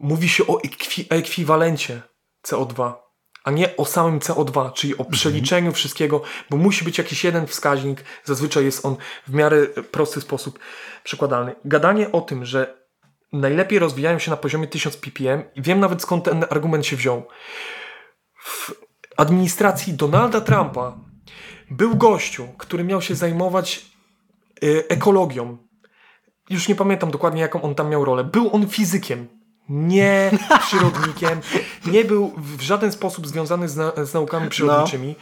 mówi się o ekwi, ekwiwalencie CO2, a nie o samym CO2, czyli o przeliczeniu wszystkiego, bo musi być jakiś jeden wskaźnik, zazwyczaj jest on w miarę prosty sposób przekładalny. Gadanie o tym, że najlepiej rozwijają się na poziomie 1000 ppm i wiem nawet skąd ten argument się wziął. W administracji Donalda Trumpa był gościu, który miał się zajmować y, ekologią. Już nie pamiętam dokładnie, jaką on tam miał rolę. Był on fizykiem, nie przyrodnikiem, nie był w żaden sposób związany z, na, z naukami przyrodniczymi.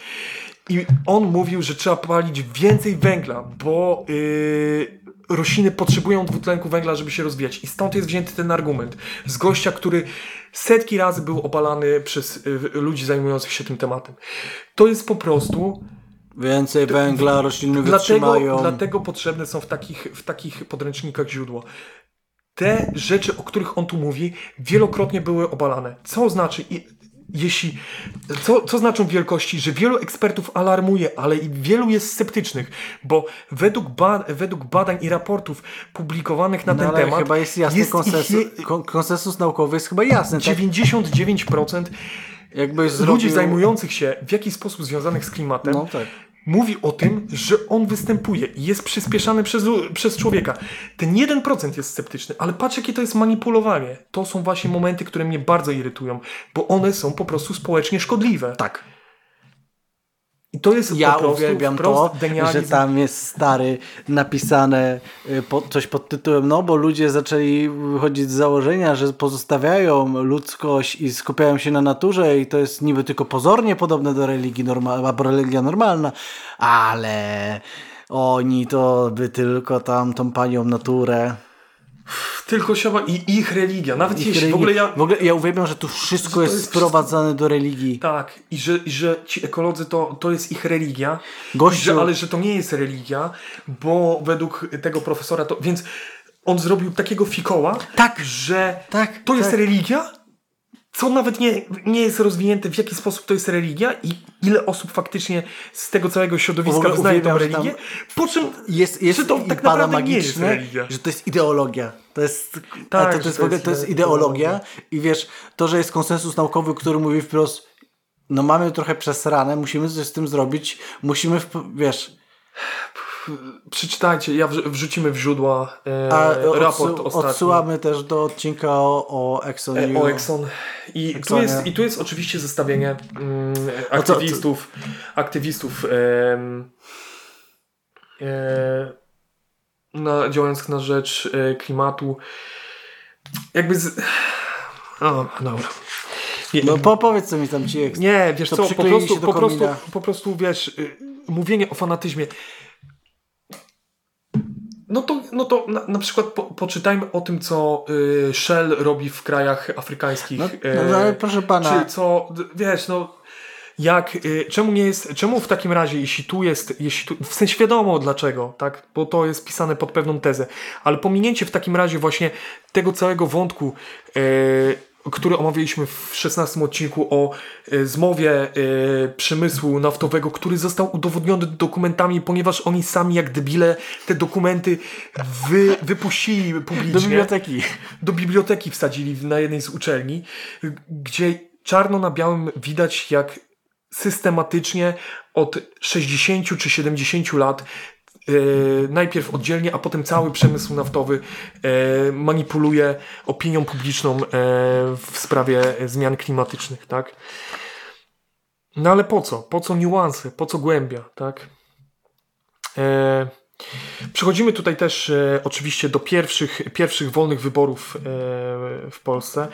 I on mówił, że trzeba palić więcej węgla, bo yy, rośliny potrzebują dwutlenku węgla, żeby się rozwijać. I stąd jest wzięty ten argument. Z gościa, który setki razy był obalany przez y, ludzi zajmujących się tym tematem. To jest po prostu Więcej węgla rośliny Dlatego, wytrzymają. dlatego potrzebne są w takich, w takich podręcznikach źródła. Te rzeczy, o których on tu mówi, wielokrotnie były obalane. Co znaczy, jeśli, co, co znaczą wielkości, że wielu ekspertów alarmuje, ale i wielu jest sceptycznych, bo według, ba, według badań i raportów publikowanych na No, ten temat chyba jest jasny ich konsensus, konsensus naukowy jest chyba jasny. Tak? 99% Jakbyś ludzi zajmujących się w jakiś sposób związanych z klimatem No tak. Mówi o tym, że on występuje i jest przyspieszany przez, przez człowieka. Ten 1% jest sceptyczny, ale patrz jakie to jest manipulowanie. To są właśnie momenty, które mnie bardzo irytują, bo one są po prostu społecznie szkodliwe. Tak. I to jest Ja po prostu uwielbiam to, że tam jest stary napisane y, po, coś pod tytułem, no bo ludzie zaczęli wychodzić z założenia, że pozostawiają ludzkość i skupiają się na naturze i to jest niby tylko pozornie podobne do religii normalnej, albo religia normalna, ale oni to by tylko tam tą panią naturę. Tylko siała i ich religia. Nawet ich jeśli w ogóle ja... w ogóle ja uwielbiam, że tu wszystko to jest, jest sprowadzane do religii. Tak, i że, i że ci ekolodzy to, to jest ich religia, Gościu- że, ale że to nie jest religia, bo według tego profesora to. Więc on zrobił takiego fikoła, Tak. że Tak, to jest tak. religia, co nawet nie, nie jest rozwinięte, w jaki sposób to jest religia i ile osób faktycznie z tego całego środowiska wyznaje tą religię, po czym Jest, jest że to tak naprawdę nie jest magiczne, religia. że to jest ideologia. To jest, Tak, to, to jest, to jest to jest ideologia. i wiesz, to, że jest konsensus naukowy, który mówi wprost, no mamy trochę przesrane, musimy coś z tym zrobić, musimy, wiesz, przeczytajcie, ja wrz- wrzucimy w źródła e, a raport odsu- ostatni. odsyłamy też do odcinka o, o Exxon. E, O Exxon. I tu, jest, I tu jest oczywiście zestawienie mm, No aktywistów, aktywistów em, e, na, działających na rzecz e, klimatu. Jakby z... O, dobra. Nie, No po, powiedz co mi tam ci nie wiesz to co, po prostu, po, prostu, po prostu wiesz, y, mówienie o fanatyzmie. No to, no to na, na przykład po, poczytajmy o tym, co y, Shell robi w krajach afrykańskich. No, e, no ale proszę pana, Czy co, wiesz, no jak, y, czemu nie jest, czemu w takim razie, jeśli tu jest, jeśli tu, w sensie wiadomo dlaczego, tak, bo to jest pisane pod pewną tezę, ale pominięcie w takim razie właśnie tego całego wątku, y, który omawialiśmy w 16 odcinku o y, zmowie y, przemysłu naftowego, który został udowodniony dokumentami, ponieważ oni sami jak debile te dokumenty wy, wypuścili publicznie do biblioteki. do biblioteki wsadzili na jednej z uczelni, gdzie czarno na białym widać, jak systematycznie od 60 czy 70 lat najpierw oddzielnie, a potem cały przemysł naftowy y, manipuluje opinią publiczną y, w sprawie zmian klimatycznych, tak? No ale po co? Po co niuanse? Po co głębia, tak? E, Przechodzimy tutaj też e, oczywiście do pierwszych, pierwszych wolnych wyborów e, w Polsce.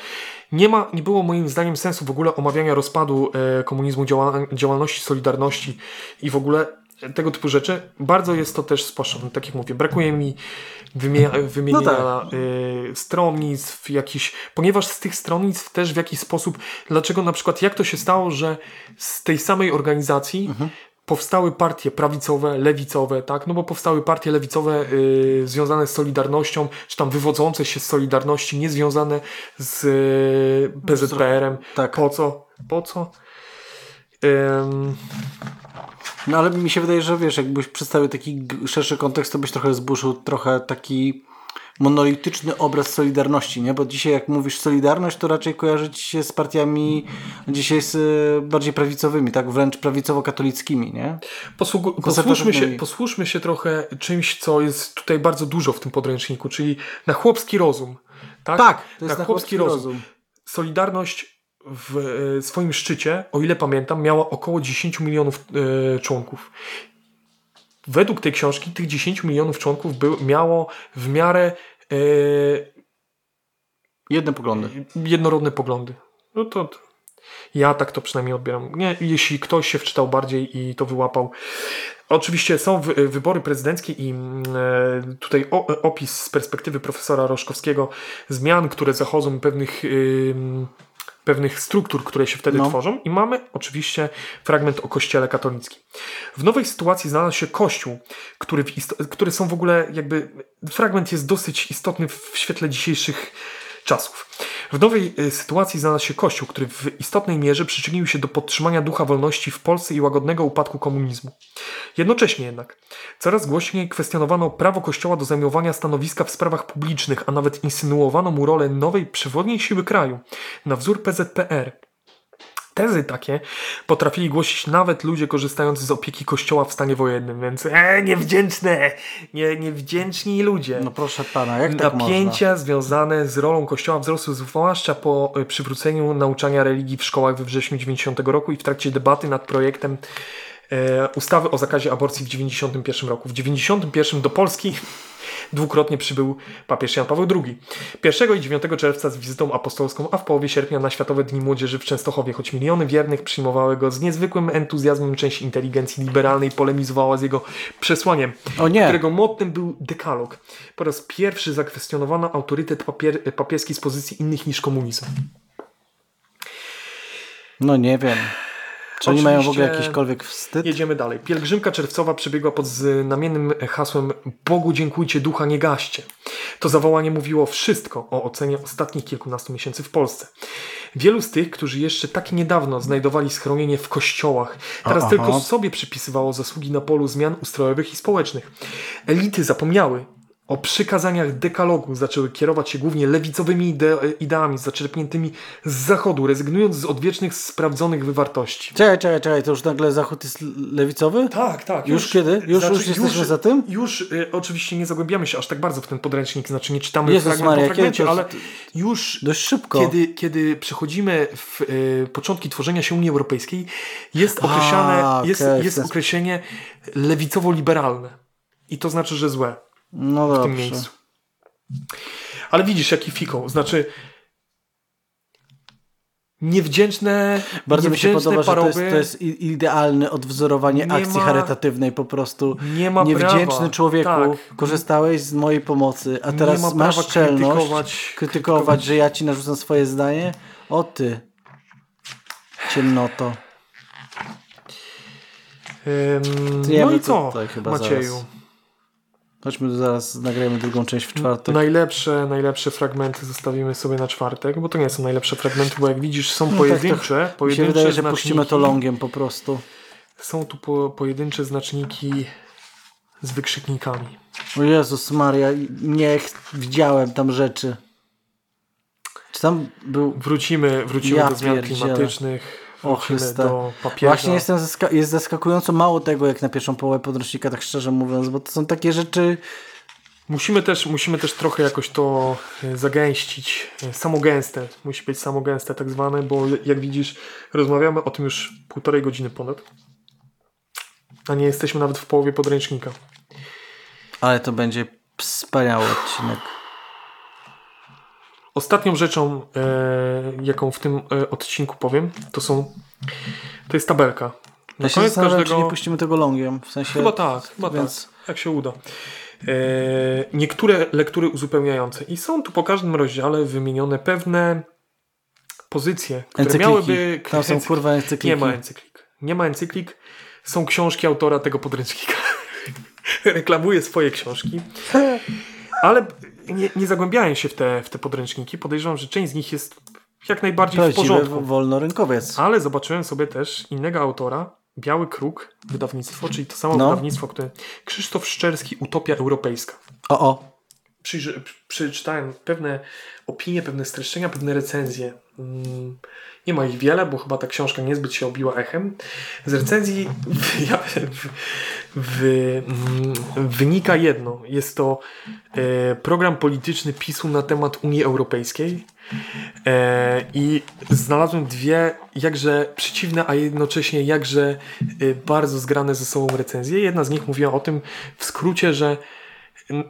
Nie, ma, nie było moim zdaniem sensu w ogóle omawiania rozpadu e, komunizmu, działa, działalności Solidarności i w ogóle tego typu rzeczy. Bardzo jest to też spłaszczone, tak jak mówię. Brakuje mi wymienia, wymienienia tak. e, stronnictw jakichś, ponieważ z tych stronnictw też w jakiś sposób, dlaczego na przykład, jak to się stało, że z tej samej organizacji powstały partie prawicowe, lewicowe, tak? No bo powstały partie lewicowe y, związane z Solidarnością, czy tam wywodzące się z Solidarności, nie związane z y, PZPR-em. tak. Po co? Po co? Ym, No ale mi się wydaje, że wiesz, jakbyś przedstawił taki szerszy kontekst, to byś trochę zburzył trochę taki monolityczny obraz Solidarności, nie? Bo dzisiaj jak mówisz Solidarność, to raczej kojarzy ci się z partiami dzisiaj z, y, bardziej prawicowymi, tak? Wręcz prawicowo-katolickimi, nie? posługu- posłuszmy, się, posłuszmy się trochę czymś, co jest tutaj bardzo dużo w tym podręczniku, czyli na chłopski rozum. Tak, Tak, to jest na chłopski rozum. Solidarność w e, swoim szczycie, o ile pamiętam, miała około 10 milionów e, członków. Według tej książki tych 10 milionów członków był, miało w miarę e, Jedne poglądy. jednorodne poglądy. No to ja tak to przynajmniej odbieram. Nie, jeśli ktoś się wczytał bardziej i to wyłapał. Oczywiście są wy, wybory prezydenckie i mm, tutaj opis z perspektywy profesora Roszkowskiego zmian, które zachodzą pewnych pewnych struktur, które się wtedy No. tworzą i mamy oczywiście fragment o kościele katolickim. W nowej sytuacji znalazł się kościół, który, który są w ogóle jakby, fragment jest dosyć istotny w świetle dzisiejszych czasów. W nowej y, sytuacji znalazł się Kościół, który w istotnej mierze przyczynił się do podtrzymania ducha wolności w Polsce i łagodnego upadku komunizmu. Jednocześnie jednak coraz głośniej kwestionowano prawo Kościoła do zajmowania stanowiska w sprawach publicznych, a nawet insynuowano mu rolę nowej przewodniej siły kraju na wzór PZPR. Tezy takie potrafili głosić nawet ludzie korzystający z opieki Kościoła w stanie wojennym, więc e, niewdzięczne, nie, niewdzięczni ludzie. No proszę pana, jak tak można? Napięcia związane z rolą Kościoła wzrosły zwłaszcza po y, przywróceniu nauczania religii w szkołach we wrześniu 90 roku i w trakcie debaty nad projektem e, ustawy o zakazie aborcji w 91 roku. W 91 do Polski dwukrotnie przybył papież Jan Paweł II. 1 i 9 czerwca z wizytą apostolską, a w połowie sierpnia na Światowe Dni Młodzieży w Częstochowie, choć miliony wiernych przyjmowały go z niezwykłym entuzjazmem, część inteligencji liberalnej polemizowała z jego przesłaniem którego mottem był dekalog. Po raz pierwszy zakwestionowano autorytet papier, papieski z pozycji innych niż komunizm. No nie wiem. Czy oni mają w ogóle jakiśkolwiek wstyd? Jedziemy dalej. Pielgrzymka czerwcowa przebiegła pod znamiennym hasłem Bogu dziękujcie, ducha nie gaście. To zawołanie mówiło wszystko o ocenie ostatnich kilkunastu miesięcy w Polsce. Wielu z tych, którzy jeszcze tak niedawno znajdowali schronienie w kościołach, teraz Aha. tylko sobie przypisywało zasługi na polu zmian ustrojowych i społecznych. Elity zapomniały o przykazaniach dekalogu, zaczęły kierować się głównie lewicowymi ide ideami zaczerpniętymi z zachodu, rezygnując z odwiecznych, sprawdzonych wywartości. Czekaj, czekaj, czekaj, to już nagle Zachód jest lewicowy? Tak, tak. Już kiedy? Już- już jesteśmy za tym? Już y, oczywiście nie zagłębiamy się aż tak bardzo w ten podręcznik, znaczy nie czytamy Jezus fragment Maria, po fragmencie, to- ale już Dość szybko. kiedy, kiedy przechodzimy w y, początki tworzenia się Unii Europejskiej, jest określane, A, jest, w jest ten- określenie lewicowo-liberalne. I to znaczy, że złe No w dobrze. tym miejscu. Ale widzisz, jaki fikoł. Znaczy niewdzięczne, Bardzo mi się niewdzięczne podoba, że to jest, to jest idealne odwzorowanie Nie akcji ma- charytatywnej po prostu. Nie ma Niewdzięczny prawa. człowieku, Tak. korzystałeś z mojej pomocy, a teraz ma masz prawa czelność krytykować- krytykować, że ja ci narzucam swoje zdanie? O ty, ciemnoto. Ja no i co, Macieju? zaraz. Chodźmy zaraz, nagrajmy drugą część w czwartek. Najlepsze, najlepsze fragmenty zostawimy sobie na czwartek, bo to nie są najlepsze fragmenty, bo jak widzisz są No tak, pojedyncze, Mi się pojedyncze wydaje, że znaczniki. puścimy to longiem po prostu. Są tu po, pojedyncze znaczniki z wykrzyknikami. O Jezus Maria, nie ch- widziałem tam rzeczy. Czy tam był... Wrócimy, wrócimy Ja do zmian klimatycznych, wrócimy do papieża. Właśnie jestem zaska- jest zaskakująco mało tego, jak na pierwszą połowę podręcznika, tak szczerze mówiąc, bo to są takie rzeczy... Musimy też, musimy też trochę jakoś to e, zagęścić. E, Samogęste. Musi być samogęste tak zwane, bo jak widzisz, rozmawiamy o tym już półtorej godziny ponad. A nie jesteśmy nawet w połowie podręcznika. Ale to będzie wspaniały odcinek. Ostatnią rzeczą, e, jaką w tym e, odcinku powiem, to są. To jest tabelka. Na Ja koniec zastanawiam, czy każdego. nie puścimy tego longiem, w sensie... Chyba tak, chyba więc- tak. Jak się uda. E, niektóre lektury uzupełniające. I są tu po każdym rozdziale wymienione pewne pozycje, które Encykliki. miałyby. Tam są kurwa encykliki. Nie ma encyklik. Nie ma encyklik. Są książki autora tego podręcznika. (laughs) Reklamuje swoje książki. Ale nie, nie zagłębiałem się w te, w te podręczniki. Podejrzewam, że część z nich jest jak najbardziej w Prawdziwy porządku. wolnorynkowiec. Ale zobaczyłem sobie też innego autora, Biały Kruk, wydawnictwo, czyli to samo No. wydawnictwo, które Krzysztof Szczerski, Utopia Europejska. O, o. Przyjrzy, przeczytałem pewne opinie, pewne streszczenia, pewne recenzje. Mm, Nie ma ich wiele, bo chyba ta książka niezbyt się obiła echem. Z recenzji w, (laughs) ja- w, w, mm, wynika jedno. Jest to e, program polityczny PiSu na temat Unii Europejskiej. E, I znalazłem dwie jakże przeciwne, a jednocześnie jakże e, bardzo zgrane ze sobą recenzje. Jedna z nich mówiła o tym w skrócie, że e,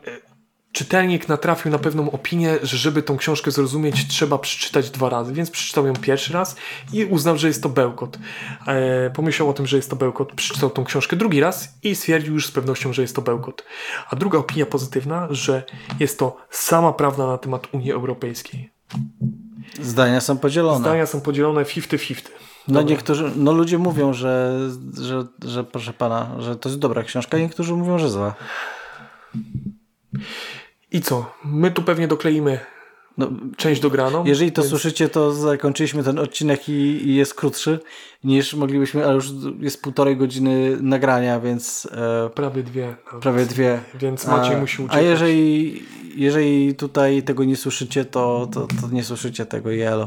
czytelnik natrafił na pewną opinię, że żeby tą książkę zrozumieć, trzeba przeczytać dwa razy, więc przeczytał ją pierwszy raz i uznał, że jest to bełkot. E, pomyślał o tym, że jest to bełkot, przeczytał tą książkę drugi raz i stwierdził już z pewnością, że jest to bełkot. A druga opinia pozytywna, że jest to sama prawda na temat Unii Europejskiej. Zdania są podzielone. Zdania są podzielone 50-50. No niektórzy, no ludzie mówią, że, że, że proszę pana, że to jest dobra książka, niektórzy mówią, że zła. I co? My tu pewnie dokleimy No, część dograną. jeżeli to więc- słyszycie, to zakończyliśmy ten odcinek i, i jest krótszy niż moglibyśmy, ale już jest półtorej godziny nagrania, więc e, Prawie dwie. nawet. prawie dwie. Więc Maciej a, musi A uciekać. jeżeli, jeżeli tutaj tego nie słyszycie, to, to, to nie słyszycie tego i elo.